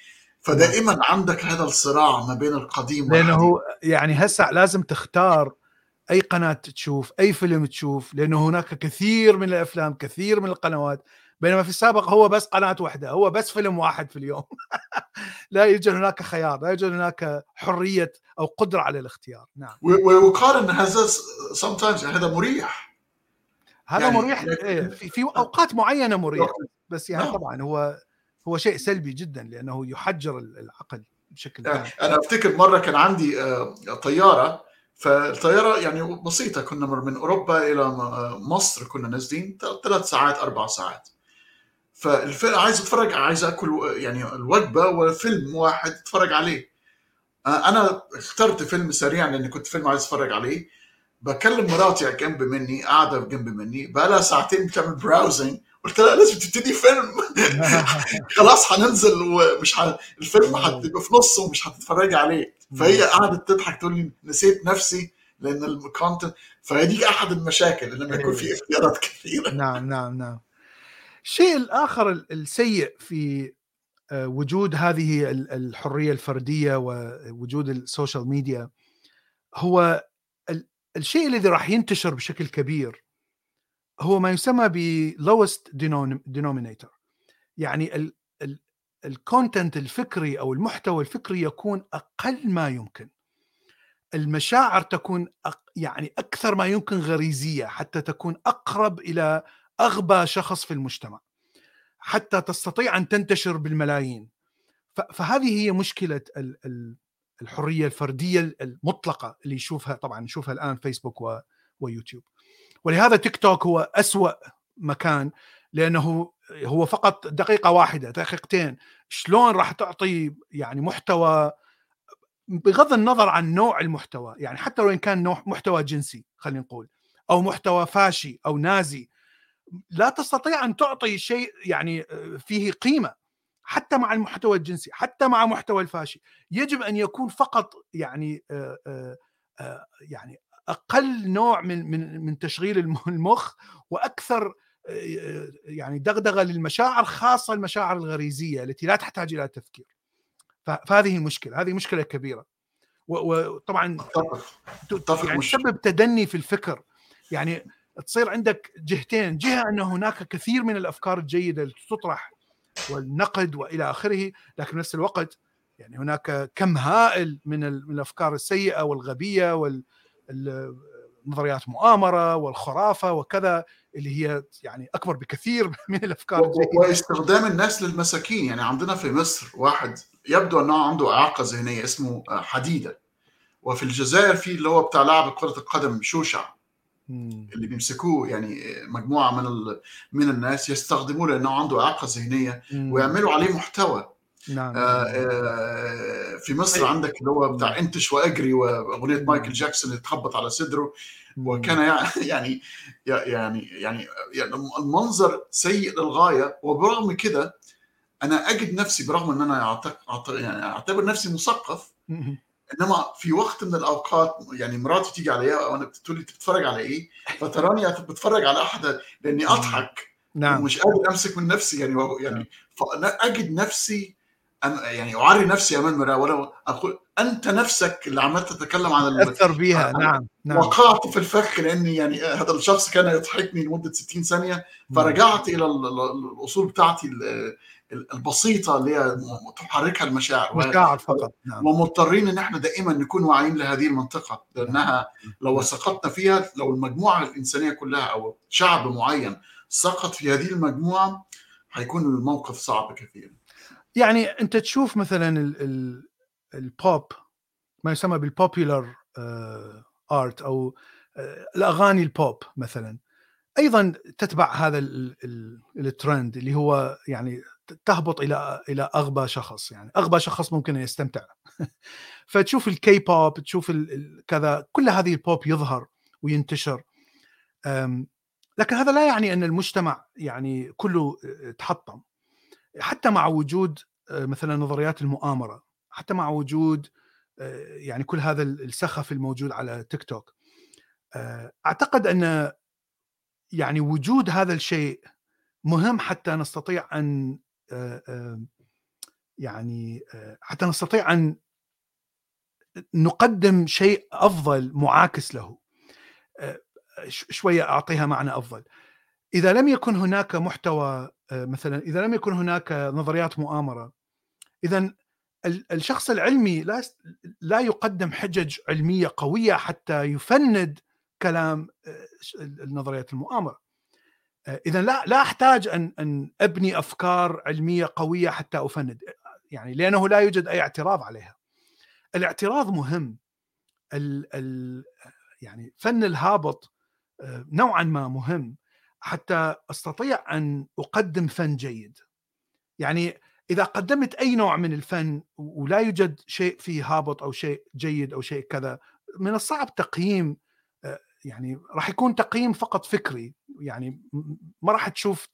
فدائما عندك هذا الصراع ما بين القديم لأنه يعني هسه لازم تختار أي قناة تشوف أي فيلم تشوف لأنه هناك كثير من الأفلام كثير من القنوات بينما في السابق هو بس قناة واحدة هو بس فيلم واحد في اليوم. *laughs* لا يوجد هناك خيار لا يوجد هناك حرية أو قدرة على الاختيار. نعم. ويقال ان هذا sometimes هذا مريح. هذا يعني مريح يعني في, أوقات معينة مريح بس يعني نعم. طبعا هو هو شيء سلبي جدا لأنه يحجر العقل بشكل يعني أنا أفتكر مرة كان عندي طيارة فالطيارة يعني بسيطة كنا من أوروبا إلى مصر كنا نازلين ثلاث ساعات أربع ساعات. فالفيلم عايز أتفرج عايز أكل يعني الوجبة وفيلم واحد أتفرج عليه. أنا اخترت فيلم سريع لاني كنت فيلم عايز أتفرج عليه. بكلم مراتي جنب مني قاعدة جنب مني بقى لها ساعتين بتعمل براوزنج قلت لها لازم تبتدي فيلم. *laughs* خلاص هننزل ومش ح... الفيلم هتبقى في نصه ومش هتتفرجي عليه. فهي قعدت تضحك تقول لي نسيت نفسي لأن ال content دي أحد المشاكل لما يكون في اختيارات كثيره نعم نعم نعم. الشيء الآخر السيء في وجود هذه الحرية الفردية ووجود ال social media هو الشيء الذي راح ينتشر بشكل كبير. هو ما يسمى ب lowest denominator. يعني الكونتنت الفكري أو المحتوى الفكري يكون أقل ما يمكن. المشاعر تكون يعني أكثر ما يمكن غريزية حتى تكون أقرب إلى أغبى شخص في المجتمع. حتى تستطيع أن تنتشر بالملايين. فهذه هي مشكلة الحرية الفردية المطلقة اللي يشوفها طبعا نشوفها الآن فيسبوك ويوتيوب. ولهذا تيك توك هو أسوأ مكان لأنه هو فقط دقيقة واحدة دقيقتين. شلون راح تعطي يعني محتوى بغض النظر عن نوع المحتوى يعني حتى لو كان نوع محتوى جنسي خلينا نقول أو محتوى فاشي أو نازي لا تستطيع أن تعطي شيء يعني فيه قيمة حتى مع المحتوى الجنسي حتى مع محتوى الفاشي. يجب أن يكون فقط يعني يعني أقل نوع من من من تشغيل المخ وأكثر يعني دغدغة للمشاعر خاصة المشاعر الغريزية التي لا تحتاج إلى تفكير. فهذه مشكلة هذه مشكلة كبيرة. وطبعا يعني تسبب تدني في الفكر. يعني تصير عندك جهتين جهة ان هناك كثير من الأفكار الجيدة التي تطرح والنقد وإلى آخره لكن نفس الوقت يعني هناك كم هائل من الأفكار السيئة والغبية وال نظريات مؤامرة والخرافة وكذا اللي هي يعني أكبر بكثير *laughs* من الأفكار. واستخدام الناس للمساكين. يعني عندنا في مصر واحد يبدو أنه عنده إعاقة ذهنية اسمه حديدة. وفي الجزائر في اللي هو بتاع لاعب كرة القدم شوشع. اللي بيمسكوه يعني مجموعة من من الناس يستخدموه لأنه عنده إعاقة ذهنية ويعملوا عليه محتوى. نعم آه آه في مصر نعم. عندك اللي هو بتاع انتش وأجري وأغنية مايكل جاكسون اللي تخبط على صدره. وكان *laughs* يعني يعني يعني يعني المنظر سيء للغاية. وبرغم كده أنا أجد نفسي برغم إن أنا يعني أعتبر نفسي مثقف إنما في وقت من الأوقات يعني مراتي تيجي عليا وأنا بتقول لي بتتفرج على إيه؟ فتراني بتفرج على احد لأني أضحك. نعم. ومش قادر أمسك من نفسي يعني يعني نعم. فانا أجد نفسي أنا يعني أعري نفسي امام المراه ولا أقول أنت نفسك اللي عمال تتكلم عن أثر بيها. نعم نعم. وقعت في الفخ لأني يعني هذا الشخص كان يضحكني لمدة 60 ثانية فرجعت إلى الأصول بتاعتي البسيطة اللي هي تحركها المشاعر. مشاعر فقط. نعم. ومضطرين إن إحنا دائما نكون واعيين لهذه المنطقة لأنها لو سقطنا فيها لو المجموعة الإنسانية كلها أو شعب معين سقط في هذه المجموعة هيكون الموقف صعب كثيرا. يعني أنت تشوف مثلا البوب ما يسمى بال popular art أو آه، الأغاني البوب مثلا. أيضا تتبع هذا الترند اللي هو يعني تهبط إلى إلى أغبى شخص. يعني أغبى شخص ممكن يستمتع. *laughs* فتشوف الكي بوب تشوف كذا كل هذه البوب يظهر وينتشر. لكن هذا لا يعني أن المجتمع يعني كله آه، تحطم. حتى مع وجود آه، مثلا نظريات المؤامرة حتى مع وجود آه، يعني كل هذا السخف الموجود على تيك توك. آه، أعتقد أن يعني وجود هذا الشيء مهم حتى نستطيع أن يعني حتى نستطيع أن نقدم شيء أفضل معاكس له. شوية أعطيها معنى أفضل. إذا لم يكن هناك محتوى آه، مثلا إذا لم يكن هناك نظريات مؤامرة اذا الشخص العلمي لا لا يقدم حجج علمية قوية حتى يفند كلام آه، النظريات المؤامرة. آه، اذا لا لا أحتاج أن أن أبني أفكار علمية قوية حتى أفند يعني لأنه لا يوجد أي اعتراض عليها. الاعتراض مهم. ال ال يعني فن الهابط نوعا ما مهم. حتى أستطيع أن أقدم فن جيد. يعني إذا قدمت أي نوع من الفن ولا يوجد شيء فيه هابط أو شيء جيد أو شيء كذا من الصعب تقييم آه، يعني راح يكون تقييم فقط فكري. يعني ما راح تشوف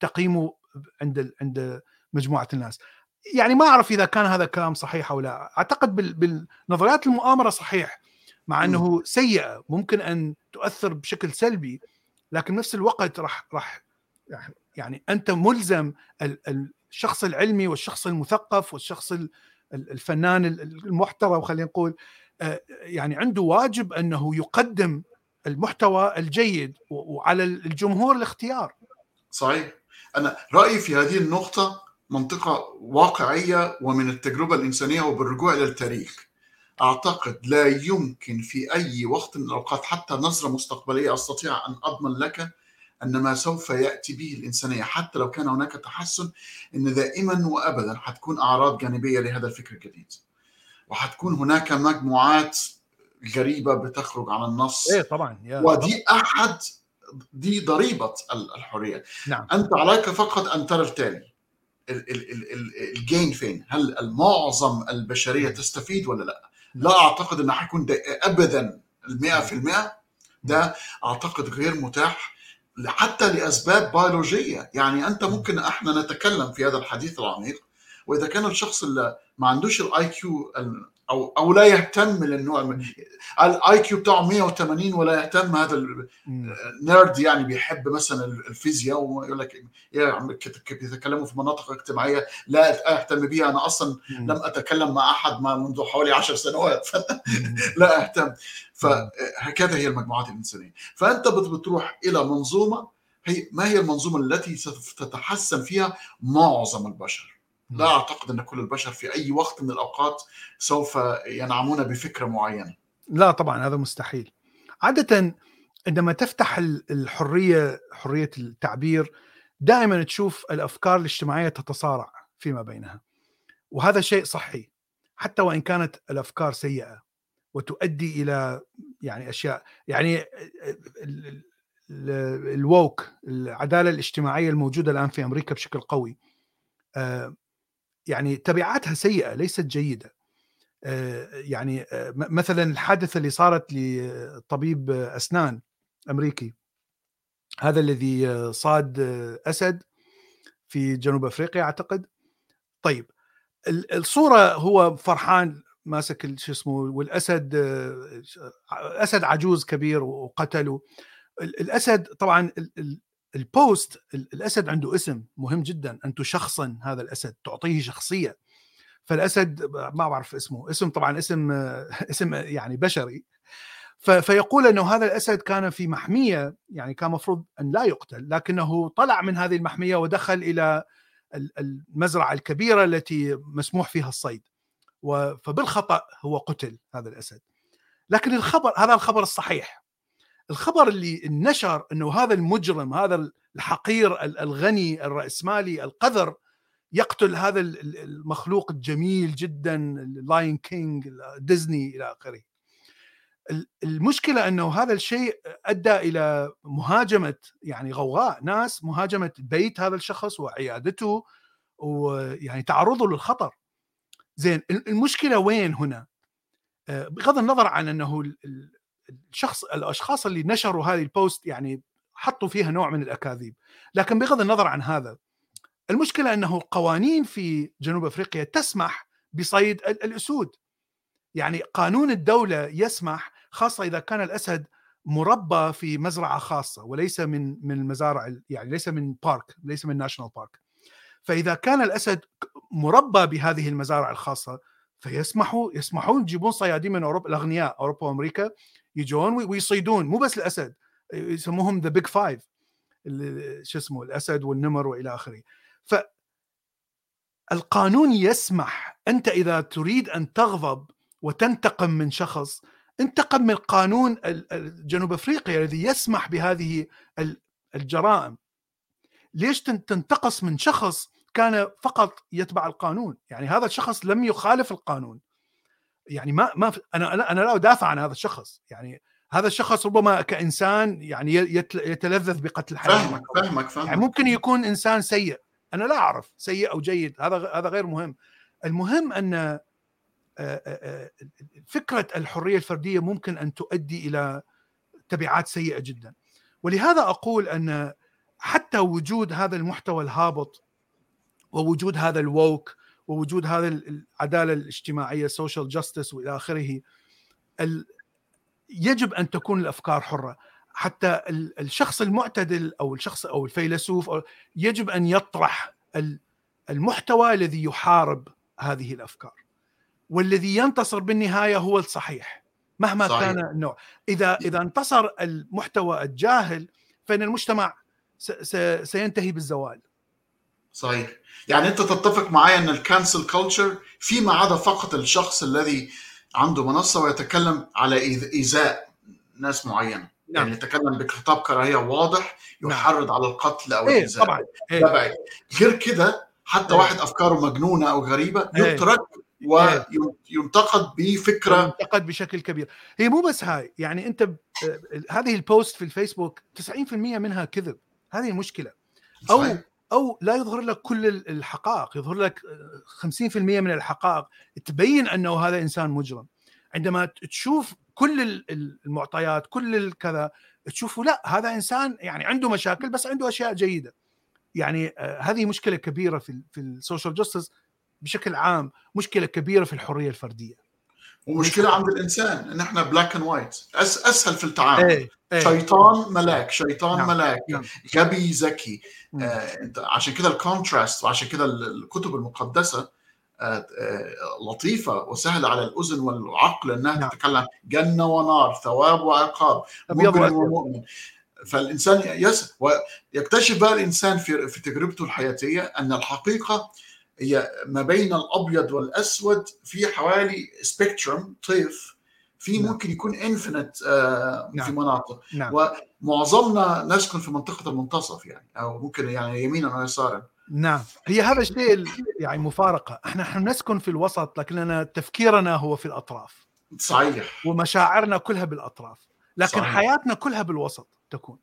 تقييمه عند عند مجموعة الناس. يعني ما أعرف إذا كان هذا الكلام صحيح أو لا، أعتقد بالنظريات المؤامرة صحيح مع إنه سيئة ممكن أن تؤثر بشكل سلبي لكن نفس الوقت راح راح يعني أنت ملزم الشخص العلمي والشخص المثقف والشخص الفنان المحترم خلينا نقول آه، يعني عنده واجب أنه يقدم المحتوى الجيد وعلى الجمهور الاختيار. صحيح. أنا رأيي في هذه النقطة منطقة واقعية ومن التجربة الإنسانية وبالرجوع إلى التاريخ. أعتقد لا يمكن في أي وقت من الأوقات حتى نظرة مستقبلية أستطيع أن أضمن لك أن ما سوف يأتي به الإنسانية حتى لو كان هناك تحسن إن دائما وابدا حتكون أعراض جانبية لهذا الفكر الجديد. وحتكون هناك مجموعات غريبة بتخرج عن النص. إيه طبعا يا ودي أحد دي ضريبة الحرية. نعم. أنت عليك فقط أن ترى التالي. الجين فين؟ هل معظم البشرية تستفيد ولا لا؟ لا أعتقد إنه حيكون ابدا ال 100% ده أعتقد غير متاح حتى لأسباب بيولوجيه يعني أنت ممكن إحنا نتكلم في هذا الحديث العميق وإذا كان الشخص اللي ما عندوش ال IQ أو أو لا يهتم للنوع ال IQ بتاعه 180 ولا يهتم هذا ال nerd يعني بيحب مثلا الفيزياء ويقول لك يا عم بيتكلموا في مناطق اجتماعية لا أهتم بيها. أنا أصلا لم أتكلم مع أحد ما منذ حوالي 10 سنوات. *laughs* لا أهتم. فهكذا هي المجموعات الإنسانية. فأنت بتروح إلى منظومة هي ما هي المنظومة التي ستتحسن فيها معظم البشر؟ لا أعتقد أن كل البشر في أي وقت من الأوقات سوف ينعمون بفكرة معينة. لا طبعا هذا مستحيل. عادة عندما تفتح الحرية حرية التعبير دائما تشوف الأفكار الاجتماعية تتصارع فيما بينها. وهذا شيء صحي حتى وإن كانت الأفكار سيئة وتؤدي إلى يعني أشياء يعني الووك العدالة الاجتماعية الموجودة الآن في أمريكا بشكل قوي. آه، يعني تبعاتها سيئة ليست جيدة. يعني مثلا الحادثة اللي صارت لطبيب أسنان أمريكي. هذا الذي صاد أسد في جنوب أفريقيا أعتقد. طيب الصورة هو فرحان ماسك شو اسمه والأسد أسد عجوز كبير وقتله. الأسد طبعا البوست الأسد عنده اسم مهم جدا ان تشخصن هذا الأسد تعطيه شخصية. فالأسد ما بعرف اسمه اسم طبعا اسم *laughs* اسم يعني بشري. فيقول إنه هذا الأسد كان في محمية يعني كان مفروض أن لا يقتل لكنه طلع من هذه المحمية ودخل إلى المزرعة الكبيرة التي مسموح فيها الصيد. فبالخطأ هو قتل هذا الأسد. لكن الخبر هذا الخبر الصحيح. الخبر اللي نشر إنه هذا المجرم هذا الحقير الغني الرأسمالي القذر يقتل هذا المخلوق الجميل جدا ال Lion King ديزني إلى آخره. المشكلة إنه هذا الشيء أدى إلى مهاجمة يعني غوغاء ناس مهاجمة بيت هذا الشخص وعيادته ويعني تعرضه للخطر. زين المشكلة وين هنا؟ آه، بغض النظر عن إنه الشخص الأشخاص اللي نشروا هذه ال post يعني حطوا فيها نوع من الأكاذيب. لكن بغض النظر عن هذا المشكلة أنه القوانين في جنوب أفريقيا تسمح بصيد الأسود. يعني قانون الدولة يسمح خاصة إذا كان الأسد مربى في مزرعة خاصة وليس من من المزارع يعني ليس من park ليس من national park فإذا كان الأسد مربى بهذه المزارع الخاصة فيسمحوا يسمحون يجيبون صيادين من اوروبا الأغنياء أوروبا وأمريكا يجون ويصيدون مو بس الأسد يسموهم the Big Five شو اسمه الأسد والنمر وإلى آخره. ف القانون يسمح أنت إذا تريد أن تغضب وتنتقم من شخص انتقم من قانون جنوب أفريقيا الذي يسمح بهذه الجرائم. ليش تنتقص من شخص كان فقط يتبع القانون؟ يعني هذا الشخص لم يخالف القانون. يعني ما ما أنا أنا لا أدافع عن هذا الشخص. يعني هذا الشخص ربما كإنسان يعني يتلذذ بقتل الحيوان فاهمك فاهمك فاهمك يعني ممكن يكون إنسان سيء. أنا لا أعرف سيء أو جيد. هذا هذا غير مهم. المهم أن فكرة الحرية الفردية ممكن أن تؤدي إلى تبعات سيئة جدا. ولهذا أقول أن حتى وجود هذا المحتوى الهابط ووجود هذا ال woke ووجود هذا العدالة الاجتماعية ال social justice وإلى آخره يجب أن تكون الأفكار حرة. حتى الشخص المعتدل أو الشخص أو الفيلسوف يجب أن يطرح المحتوى الذي يحارب هذه الأفكار. والذي ينتصر بالنهاية هو الصحيح مهما صحيح. كان النوع. اذا إذا انتصر المحتوى الجاهل فإن المجتمع سينتهي بالزوال. صحيح يعني أنت تتفق معي إن ال cancel culture فيما عدا فقط الشخص الذي عنده منصة ويتكلم على إيذاء ناس معينة نعم. يعني يتكلم بخطاب كراهية واضح نعم. يحرض نعم. على القتل أو إيه الإيذاء طبعا إيه. غير كده حتى إيه. واحد أفكاره مجنونة أو غريبة إيه. يترك إيه. وينتقد بفكرة ينتقد بشكل كبير هي مو بس هاي يعني أنت ب... هذه البوست في الفيسبوك 90% منها كذب هذه المشكلة أو صحيح. أو لا يظهر لك كل الحقائق يظهر لك 50% من الحقائق. تبين أنه هذا إنسان مجرم. عندما تشوف كل المعطيات كل الكذا تشوفوا لا هذا إنسان يعني عنده مشاكل بس عنده أشياء جيدة. يعني آه، هذه مشكلة كبيرة في في ال social justice بشكل عام مشكلة كبيرة في الحرية الفردية. ومشكلة عند الإنسان إن إحنا black and white أسهل في التعامل. إيه إيه. شيطان ملاك شيطان نعم. ملاك. نعم. غبي ذكي. آه أنت عشان كده ال contrast وعشان كده الكتب المقدسة آه آه لطيفة وسهلة على الأذن والعقل إنها نعم. تتكلم جنة ونار ثواب وعقاب مجرم ومؤمن. فالإنسان يسأل ويكتشف بقى الإنسان في في تجربته الحياتية أن الحقيقة هي ما بين الأبيض والأسود في حوالي spectrum طيف في نعم. ممكن يكون infinite آه نعم. في مناطق نعم. ومعظمنا نسكن في منطقة المنتصف يعني أو ممكن يعني يمينا ويسارا نعم هي هذا الشيء يعني مفارقة إحنا إحنا نسكن في الوسط لكننا تفكيرنا هو في الأطراف صحيح ومشاعرنا كلها بالأطراف لكن صحيح. حياتنا كلها بالوسط تكون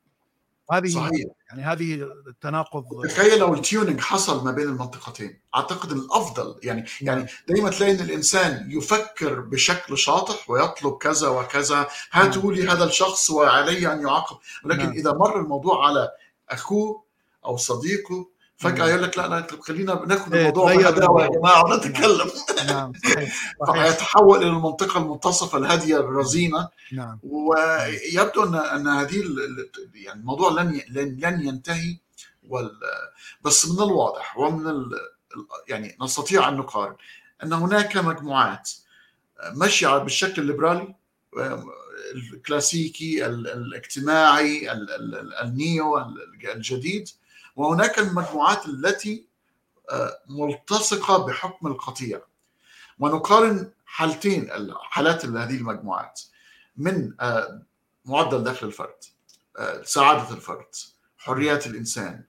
هذه صحيح. يعني هذه التناقض تخيل لو التيونينج حصل ما بين المنطقتين أعتقد الأفضل يعني يعني نعم. دائما تلاقي إن الإنسان يفكر بشكل شاطح ويطلب كذا وكذا هاتوا لي هذا الشخص وعلي أن يعاقب ولكن نعم. إذا مر الموضوع على أخوه أو صديقه فجأة يقول لك لا لا خلينا ناخذ إيه، الموضوع بهداوة يا جماعة ونتكلم نعم. *laughs* فيتحول إلى المنطقة المنتصفه الهادية الرزينة. نعم. ويبدو أن أن هذه يعني الموضوع لن لن ينتهي وال بس من الواضح ومن ال يعني نستطيع أن نقارن أن هناك مجموعات ماشية بالشكل الليبرالي الكلاسيكي الاجتماعي النيو الجديد وهناك المجموعات التي آه، ملتصقة بحكم القطيع. ونقارن حالتين حالات هذه المجموعات من آه، معدل دخل الفرد آه، سعادة الفرد حريات الإنسان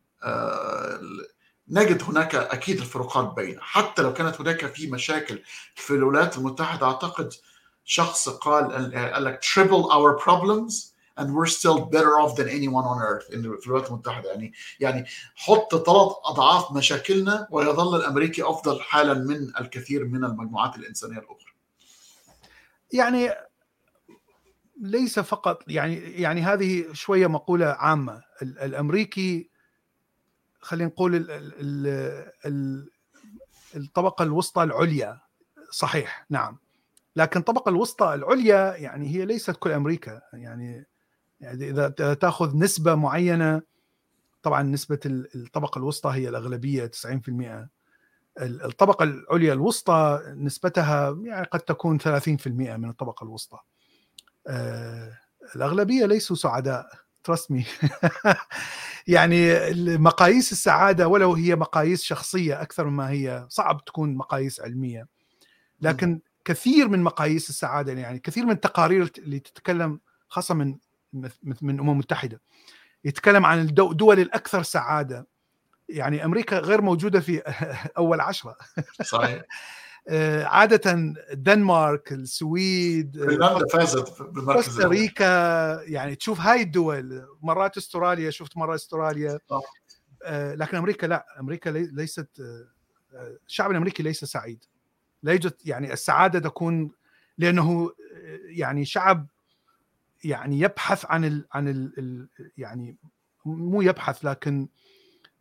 نجد هناك أكيد الفروقات بين. حتى لو كانت هناك في مشاكل في الولايات المتحدة أعتقد شخص قال قال لك triple our problems and we're still better off than anyone on earth في الولايات المتحدة. يعني يعني حط ثلاث أضعاف مشاكلنا ويظل الأمريكي أفضل حالا من الكثير من المجموعات الإنسانية الأخرى. يعني ليس فقط يعني يعني هذه شوية مقولة عامة. الأمريكي خلينا نقول ال ال ال الطبقة الوسطى العليا. صحيح نعم. لكن الطبقة الوسطى العليا يعني هي ليست كل أمريكا. يعني يعني إذا تاخذ نسبة معينة طبعا نسبة الطبقة الوسطى هي الأغلبية 90% الطبقة العليا الوسطى نسبتها يعني قد تكون 30% من الطبقة الوسطى. آه، الأغلبية ليسوا سعداء ترسمي *laughs* يعني مقاييس السعادة ولو هي مقاييس شخصية أكثر مما هي صعب تكون مقاييس علمية. لكن كثير من مقاييس السعادة يعني كثير من التقارير اللي تتكلم خاصة من من الامم المتحده يتكلم عن الدول الأكثر سعادة. يعني أمريكا غير موجودة في *laughs* أول عشرة. صحيح. *laughs* آه، عادة الدنمارك، السويد، فنلندا فازت بالمركز كوستاريكا يعني تشوف هاي الدول مرات استراليا شفت مرة استراليا. صح. آه، لكن أمريكا لا. أمريكا ليست آه، الشعب الأمريكي ليس سعيد. لا يوجد يعني السعادة تكون لأنه يعني شعب يعني يبحث عن ال عن ال يعني مو يبحث لكن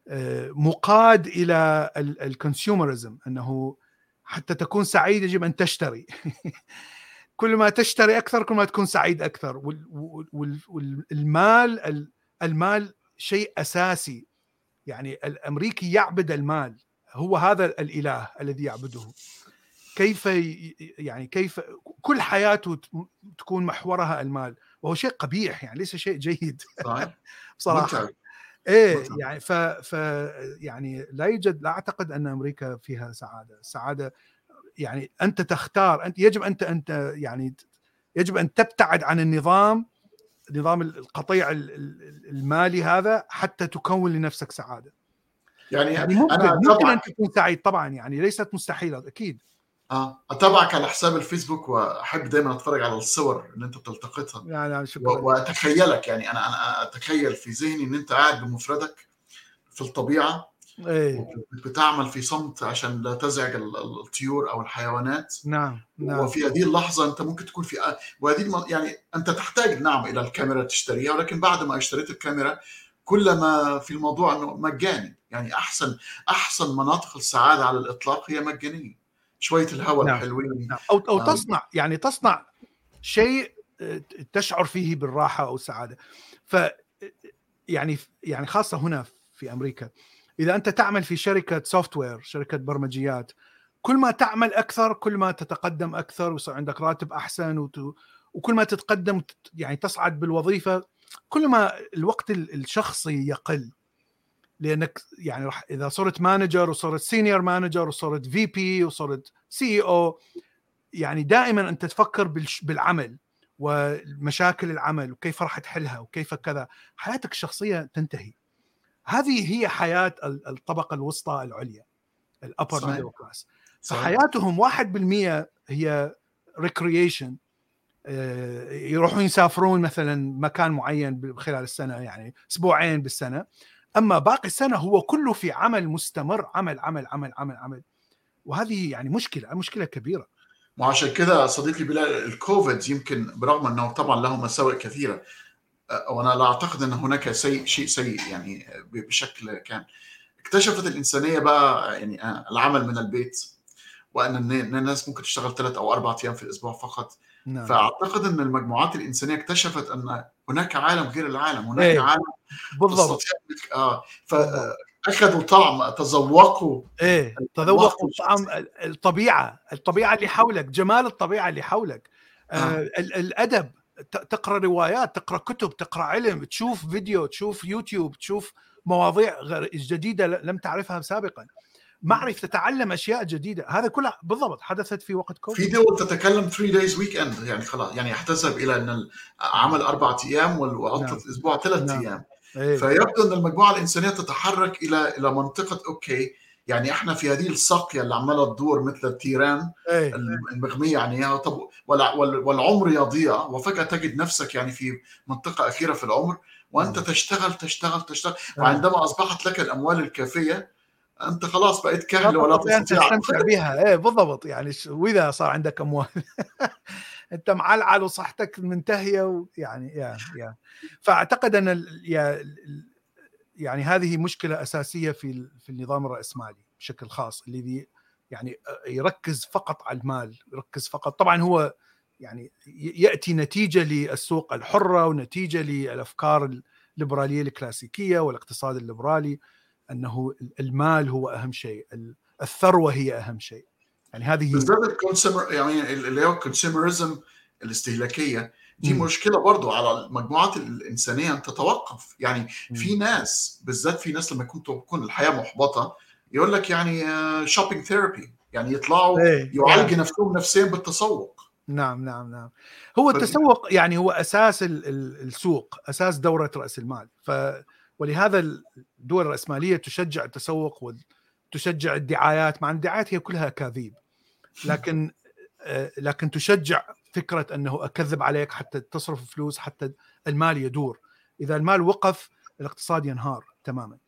آه، مقاد إلى الكونسيومرزم أنه حتى تكون سعيد يجب أن تشتري. *laughs* كل ما تشتري أكثر كل ما تكون سعيد أكثر. والمال المال شيء أساسي. يعني الأمريكي يعبد المال. هو هذا الإله الذي يعبده. كيف يعني كيف كل حياته تكون محورها المال. وهو شيء قبيح يعني ليس شيء جيد *laughs* بصراحة إيه. يعني ف, ف يعني لا يوجد لا أعتقد أن أمريكا فيها سعادة، السعاده يعني أنت تختار أنت يجب أنت أنت يعني يجب أن تبتعد عن النظام نظام القطيع ال- ال- المالي هذا حتى تكون لنفسك سعادة. يعني, يعني ممكن أنا ممكن أن تكون سعيد طبعا يعني ليست مستحيلة أكيد. آه أتابعك على حساب الفيسبوك وأحب دايما أتفرج على الصور اللي أنت بتلتقطها. يعني شكرا. وأتخيلك يعني أنا أنا أتخيل في ذهني إن أنت قاعد بمفردك في الطبيعة إيه. بتعمل في صمت عشان لا تزعج ال- ال- الطيور أو الحيوانات. نعم نعم. وفي هذه اللحظة أنت ممكن تكون في وهذه. يعني أنت تحتاج نعم إلى الكاميرا تشتريها ولكن بعد ما اشتريت الكاميرا كل ما في الموضوع إنه مجاني. يعني أحسن أحسن مناطق السعادة على الإطلاق هي مجانية. شوية الهواء نعم. الحلوين نعم أو أو نعم. تصنع يعني تصنع شيء آه، تشعر فيه بالراحة أو السعادة ف يعني يعني خاصة هنا في أمريكا إذا أنت تعمل في شركة سوفت وير شركة برمجيات كل ما تعمل أكثر كل ما تتقدم أكثر ويصير عندك راتب أحسن وت... وكل ما تتقدم يعني تصعد بالوظيفة كل ما الوقت ال- الشخصي يقل لأنك يعني راح إذا صرت manager وصرت senior manager وصرت VP وصرت CO يعني دائما أنت تفكر بالعمل ومشاكل العمل وكيف راح تحلها وكيف كذا حياتك الشخصية تنتهي هذه هي حياة ال- الطبقة الوسطى العليا ال upper. middle class. فحياتهم 1% هي ريكرييشن يروحون يسافرون مثلا مكان معين خلال السنة يعني أسبوعين بالسنة أما باقي السنة هو كله في عمل مستمر عمل عمل عمل عمل عمل. وهذه يعني مشكلة مشكلة كبيرة. وعشان كده صديقي بلال الكوفيد يمكن برغم إنه طبعا له مساوئ كثيرة أه، وأنا لا أعتقد إن هناك سيء شيء سيء يعني بشكل كان. اكتشفت الإنسانية بقى يعني آه، العمل من البيت وأن الناس ممكن تشتغل ثلاث أو أربع أيام في الأسبوع فقط. نعم. فأعتقد إن المجموعات الإنسانية اكتشفت أن هناك عالم غير العالم هناك إيه، عالم بالضبط. آه فاخذوا طعم تذوقوا. إيه الوقت تذوق الشخصي. طعم ال- الطبيعة الطبيعة اللي حولك جمال الطبيعة اللي حولك. آه آه. ال- الأدب تقرأ روايات تقرأ كتب تقرأ علم تشوف فيديو تشوف يوتيوب تشوف مواضيع غير جديدة لم تعرفها سابقا. معرف تتعلم أشياء جديدة هذا كلها بالضبط حدثت في وقت في كوفيد دول تتكلم 3 days weekend يعني خلاص يعني احتسب إلى إن العمل أربع أيام وعطلة نعم. الأسبوع ثلاث نعم. أيام إيه. فيبدو إن المجموعة الإنسانية تتحرك إلى إلى منطقة okay يعني إحنا في هذه الساقية اللي عمالة تدور مثل التيران إيه. المغمية يعني طب والع- وال- والعمر يضيع وفجأة تجد نفسك يعني في منطقة أخيرة في العمر وأنت تشتغل تشتغل تشتغل وعندما أصبحت لك الأموال الكافية أنت خلاص بقيت كهل ولا تستطيع تستمتع بها إيه بالضبط. يعني وإذا صار عندك أموال. *laughs* أنت معلعل وصحتك منتهية ويعني يا يا. فأعتقد أن يعني هذه مشكلة أساسية في في النظام الرأسمالي بشكل خاص الذي يعني يركز فقط على المال يركز فقط. طبعا هو يعني يأتي نتيجة للسوق الحرة ونتيجة للأفكار الليبراليه الكلاسيكية والإقتصاد الليبرالي. أنه المال هو أهم شيء ال- الثروة هي أهم شيء. يعني هذه بالذات الكونسيومر يعني اللي هو الكونسيومرزم الاستهلاكية دي مم. مشكلة برضو على المجموعات الإنسانية أن تتوقف. يعني في ناس بالذات في ناس لما يكون تكون الحياة محبطة يقول لك يعني shopping therapy يعني يطلعوا إيه، يعالجوا نفسهم نفسيا بالتسوق. نعم نعم نعم. هو التسوق يعني هو أساس ال- ال- السوق أساس دورة رأس المال. ف ولهذا الدول الرأسمالية تشجع التسوق وتشجع الدعايات مع أن الدعايات هي كلها أكاذيب. لكن آه، لكن تشجع فكرة أنه أكذب عليك حتى تصرف فلوس حتى المال يدور. إذا المال وقف الاقتصاد ينهار تماما.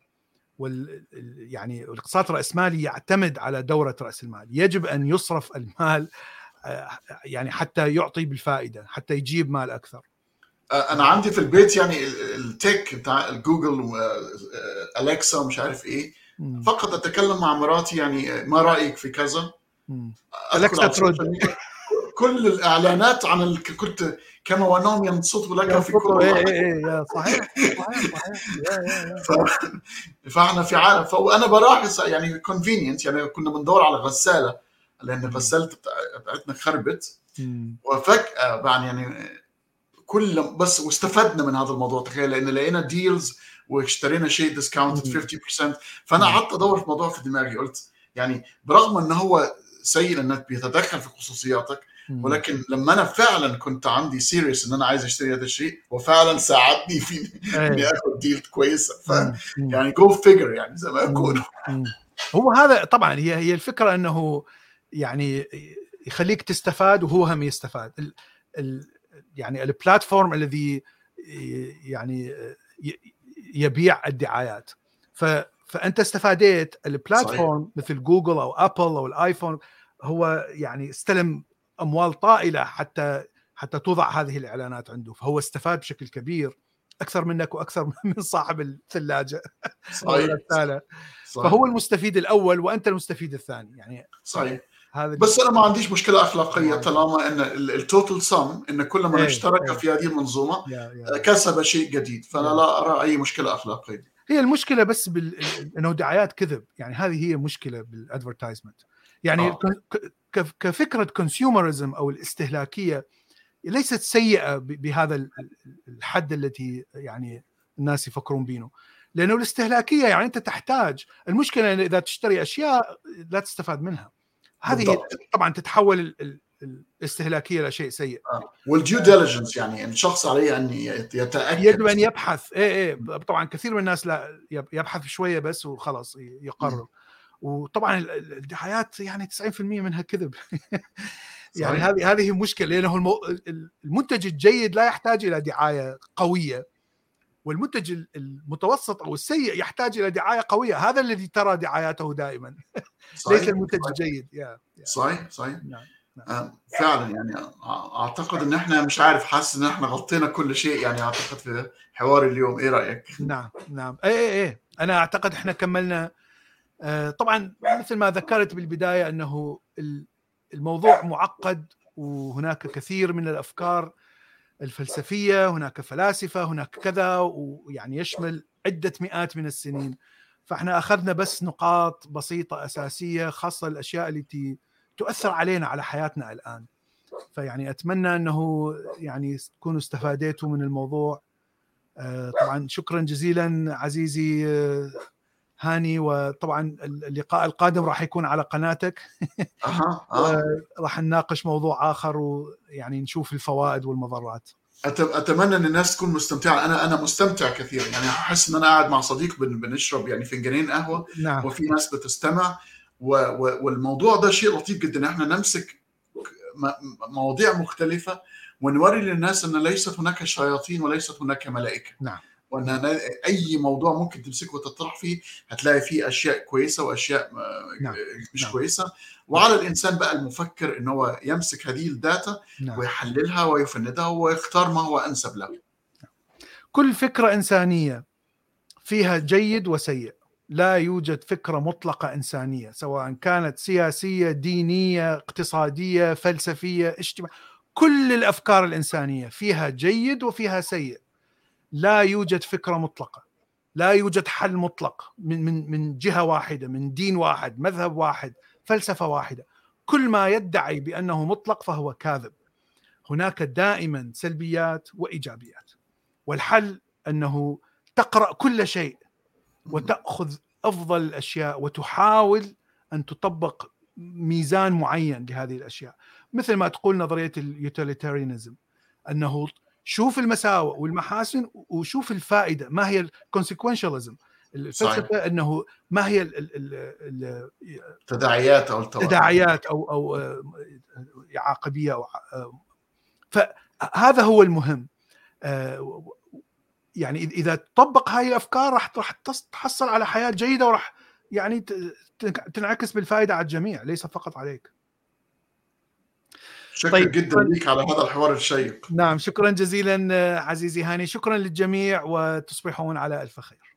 وال ال- يعني الاقتصاد الرأسمالي يعتمد على دورة رأس المال. يجب أن يصرف المال آه، يعني حتى يعطي بالفائدة حتى يجيب مال أكثر. أنا عندي في البيت يعني ال- التك بتاع الجوجل والكسا ومش عارف إيه. فقط أتكلم مع مراتي يعني ما رأيك في كذا؟ على ترد. كل الإعلانات عن ال... كنت كما ونوم ينصتوا لك في كل إيه. إيه yeah صحيح صحيح صحيح. yeah yeah yeah. ف... فإحنا في عالم. فانا بلاحظ يعني convenient يعني كنا بندور على غسالة لأن الغساله بتاعتنا خربت. وفجأة بعد يعني كل بس واستفدنا من هذا الموضوع تخيل لأن لقينا deals واشترينا شيء discounted 50% فأنا قعدت أدور في الموضوع في دماغي قلت يعني برغم إن هو سيء انك بيتدخل في خصوصياتك ولكن لما أنا فعلا كنت عندي serious إن أنا عايز أشتري هذا الشيء وفعلا ساعدني في إني آخذ deal كويسه ف يعني go figure يعني زي ما يقولوا. هو هذا طبعا هي هي الفكرة إنه يعني يخليك تستفاد وهو هم يستفاد. ال ال يعني ال platform الذي يعني يبيع الدعايات. ف فأنت استفاديت ال platform مثل جوجل أو ابل أو الآيفون هو يعني استلم أموال طائلة حتى حتى توضع هذه الإعلانات عنده. فهو استفاد بشكل كبير أكثر منك وأكثر *laughs* من صاحب الثلاجة. صحيح. *laughs* صحيح. فهو المستفيد الأول وأنت المستفيد الثاني. يعني صحيح. هذا بس أنا ما عنديش مشكلة أخلاقية طالما إن ال total sum إن كل من إيه، اشترك إيه. في هذه المنظومة كسب شيء جديد. فأنا لا أرى أي مشكلة أخلاقية. هي المشكلة بس بال... إنه دعايات كذب. يعني هذه هي مشكلة بال advertisement يعني آه. ك... كفكرة consumerism أو الاستهلاكية ليست سيئة بهذا الحد التي يعني الناس يفكرون بينه. لأنه الاستهلاكية يعني أنت تحتاج. المشكلة إذا تشتري أشياء لا تستفاد منها. هذه طبعا تتحول الاستهلاكية إلى شيء سيء. آه. والديو ديليجنس يعني الشخص عليه أن يتأكد. يجب أن يبحث. إيه إيه. طبعا كثير من الناس لا يبحث شوية بس وخلاص يقرر. وطبعا الدعايات يعني 90% منها كذب. *laughs* يعني هذه هذه مشكلة لأنه المنتج الجيد لا يحتاج إلى دعاية قوية. والمنتج المتوسط أو السيء يحتاج إلى دعاية قوية هذا الذي ترى دعاياته دائما. *laughs* ليس المنتج الجيد يا. صحيح صحيح نعم. نعم. فعلا يعني أعتقد إن إحنا مش عارف حاسس إن إحنا غطينا كل شيء يعني أعتقد في حوار اليوم إيه رأيك؟ *laughs* نعم نعم إيه إيه إيه أنا أعتقد إحنا كملنا آه طبعا مثل ما ذكرت بالبداية أنه الموضوع معقد وهناك كثير من الأفكار الفلسفية هناك فلاسفة هناك كذا ويعني يشمل عدة مئات من السنين. فإحنا أخذنا بس نقاط بسيطة أساسية خاصة الأشياء التي تؤثر علينا على حياتنا الآن. فيعني أتمنى أنه يعني تكونوا استفاديتوا من الموضوع. آه، طبعا شكرا جزيلا عزيزي آه، هاني وطبعا اللقاء القادم راح يكون على قناتك. *laughs* أه. أه. راح نناقش موضوع آخر ويعني نشوف الفوائد والمضرات. أتمنى إن الناس تكون مستمتعة. أنا أنا مستمتع كثيرا. يعني أحس إن أنا قاعد مع صديق بنشرب يعني فنجانين قهوة نعم. وفي ناس بتستمع. والموضوع ده شيء لطيف جدا. إحنا نمسك مواضيع مختلفة ونوري للناس إن ليست هناك شياطين وليست هناك ملائكة. نعم. وإن أي موضوع ممكن تمسكه وتطرح فيه هتلاقي فيه أشياء كويسة وأشياء نعم. مش نعم. كويسة وعلى الإنسان بقى المفكر إن هو يمسك هذه الداتا نعم. ويحللها ويفندها ويختار ما هو أنسب له كل فكرة إنسانية فيها جيد وسيء لا يوجد فكرة مطلقة إنسانية سواء كانت سياسية دينية اقتصادية فلسفية اجتماع كل الأفكار الإنسانية فيها جيد وفيها سيء لا يوجد فكرة مطلقة. لا يوجد حل مطلق من من من جهة واحدة من دين واحد مذهب واحد فلسفة واحدة. كل ما يدعي بأنه مطلق فهو كاذب. هناك دائما سلبيات وإيجابيات. والحل أنه تقرأ كل شيء وتأخذ أفضل الأشياء وتحاول أن تطبق ميزان معين لهذه الأشياء. مثل ما تقول نظرية اليوتيليتاريانزم أنه شوف المساوئ والمحاسن وشوف الفائدة ما هي الكونسيكونشاليزم الفلسفة إنه ما هي التداعيات أو التداعيات أو أو آه، عاقبية أو آه، فهذا هو المهم. آه، يعني إذا تطبق هاي الأفكار راح راح تحصل على حياة جيدة وراح يعني تنعكس بالفائدة على الجميع ليس فقط عليك. شكرا طيب. جدا لك على هذا الحوار الشيق نعم شكرا جزيلا عزيزي هاني شكرا للجميع وتصبحون على ألف خير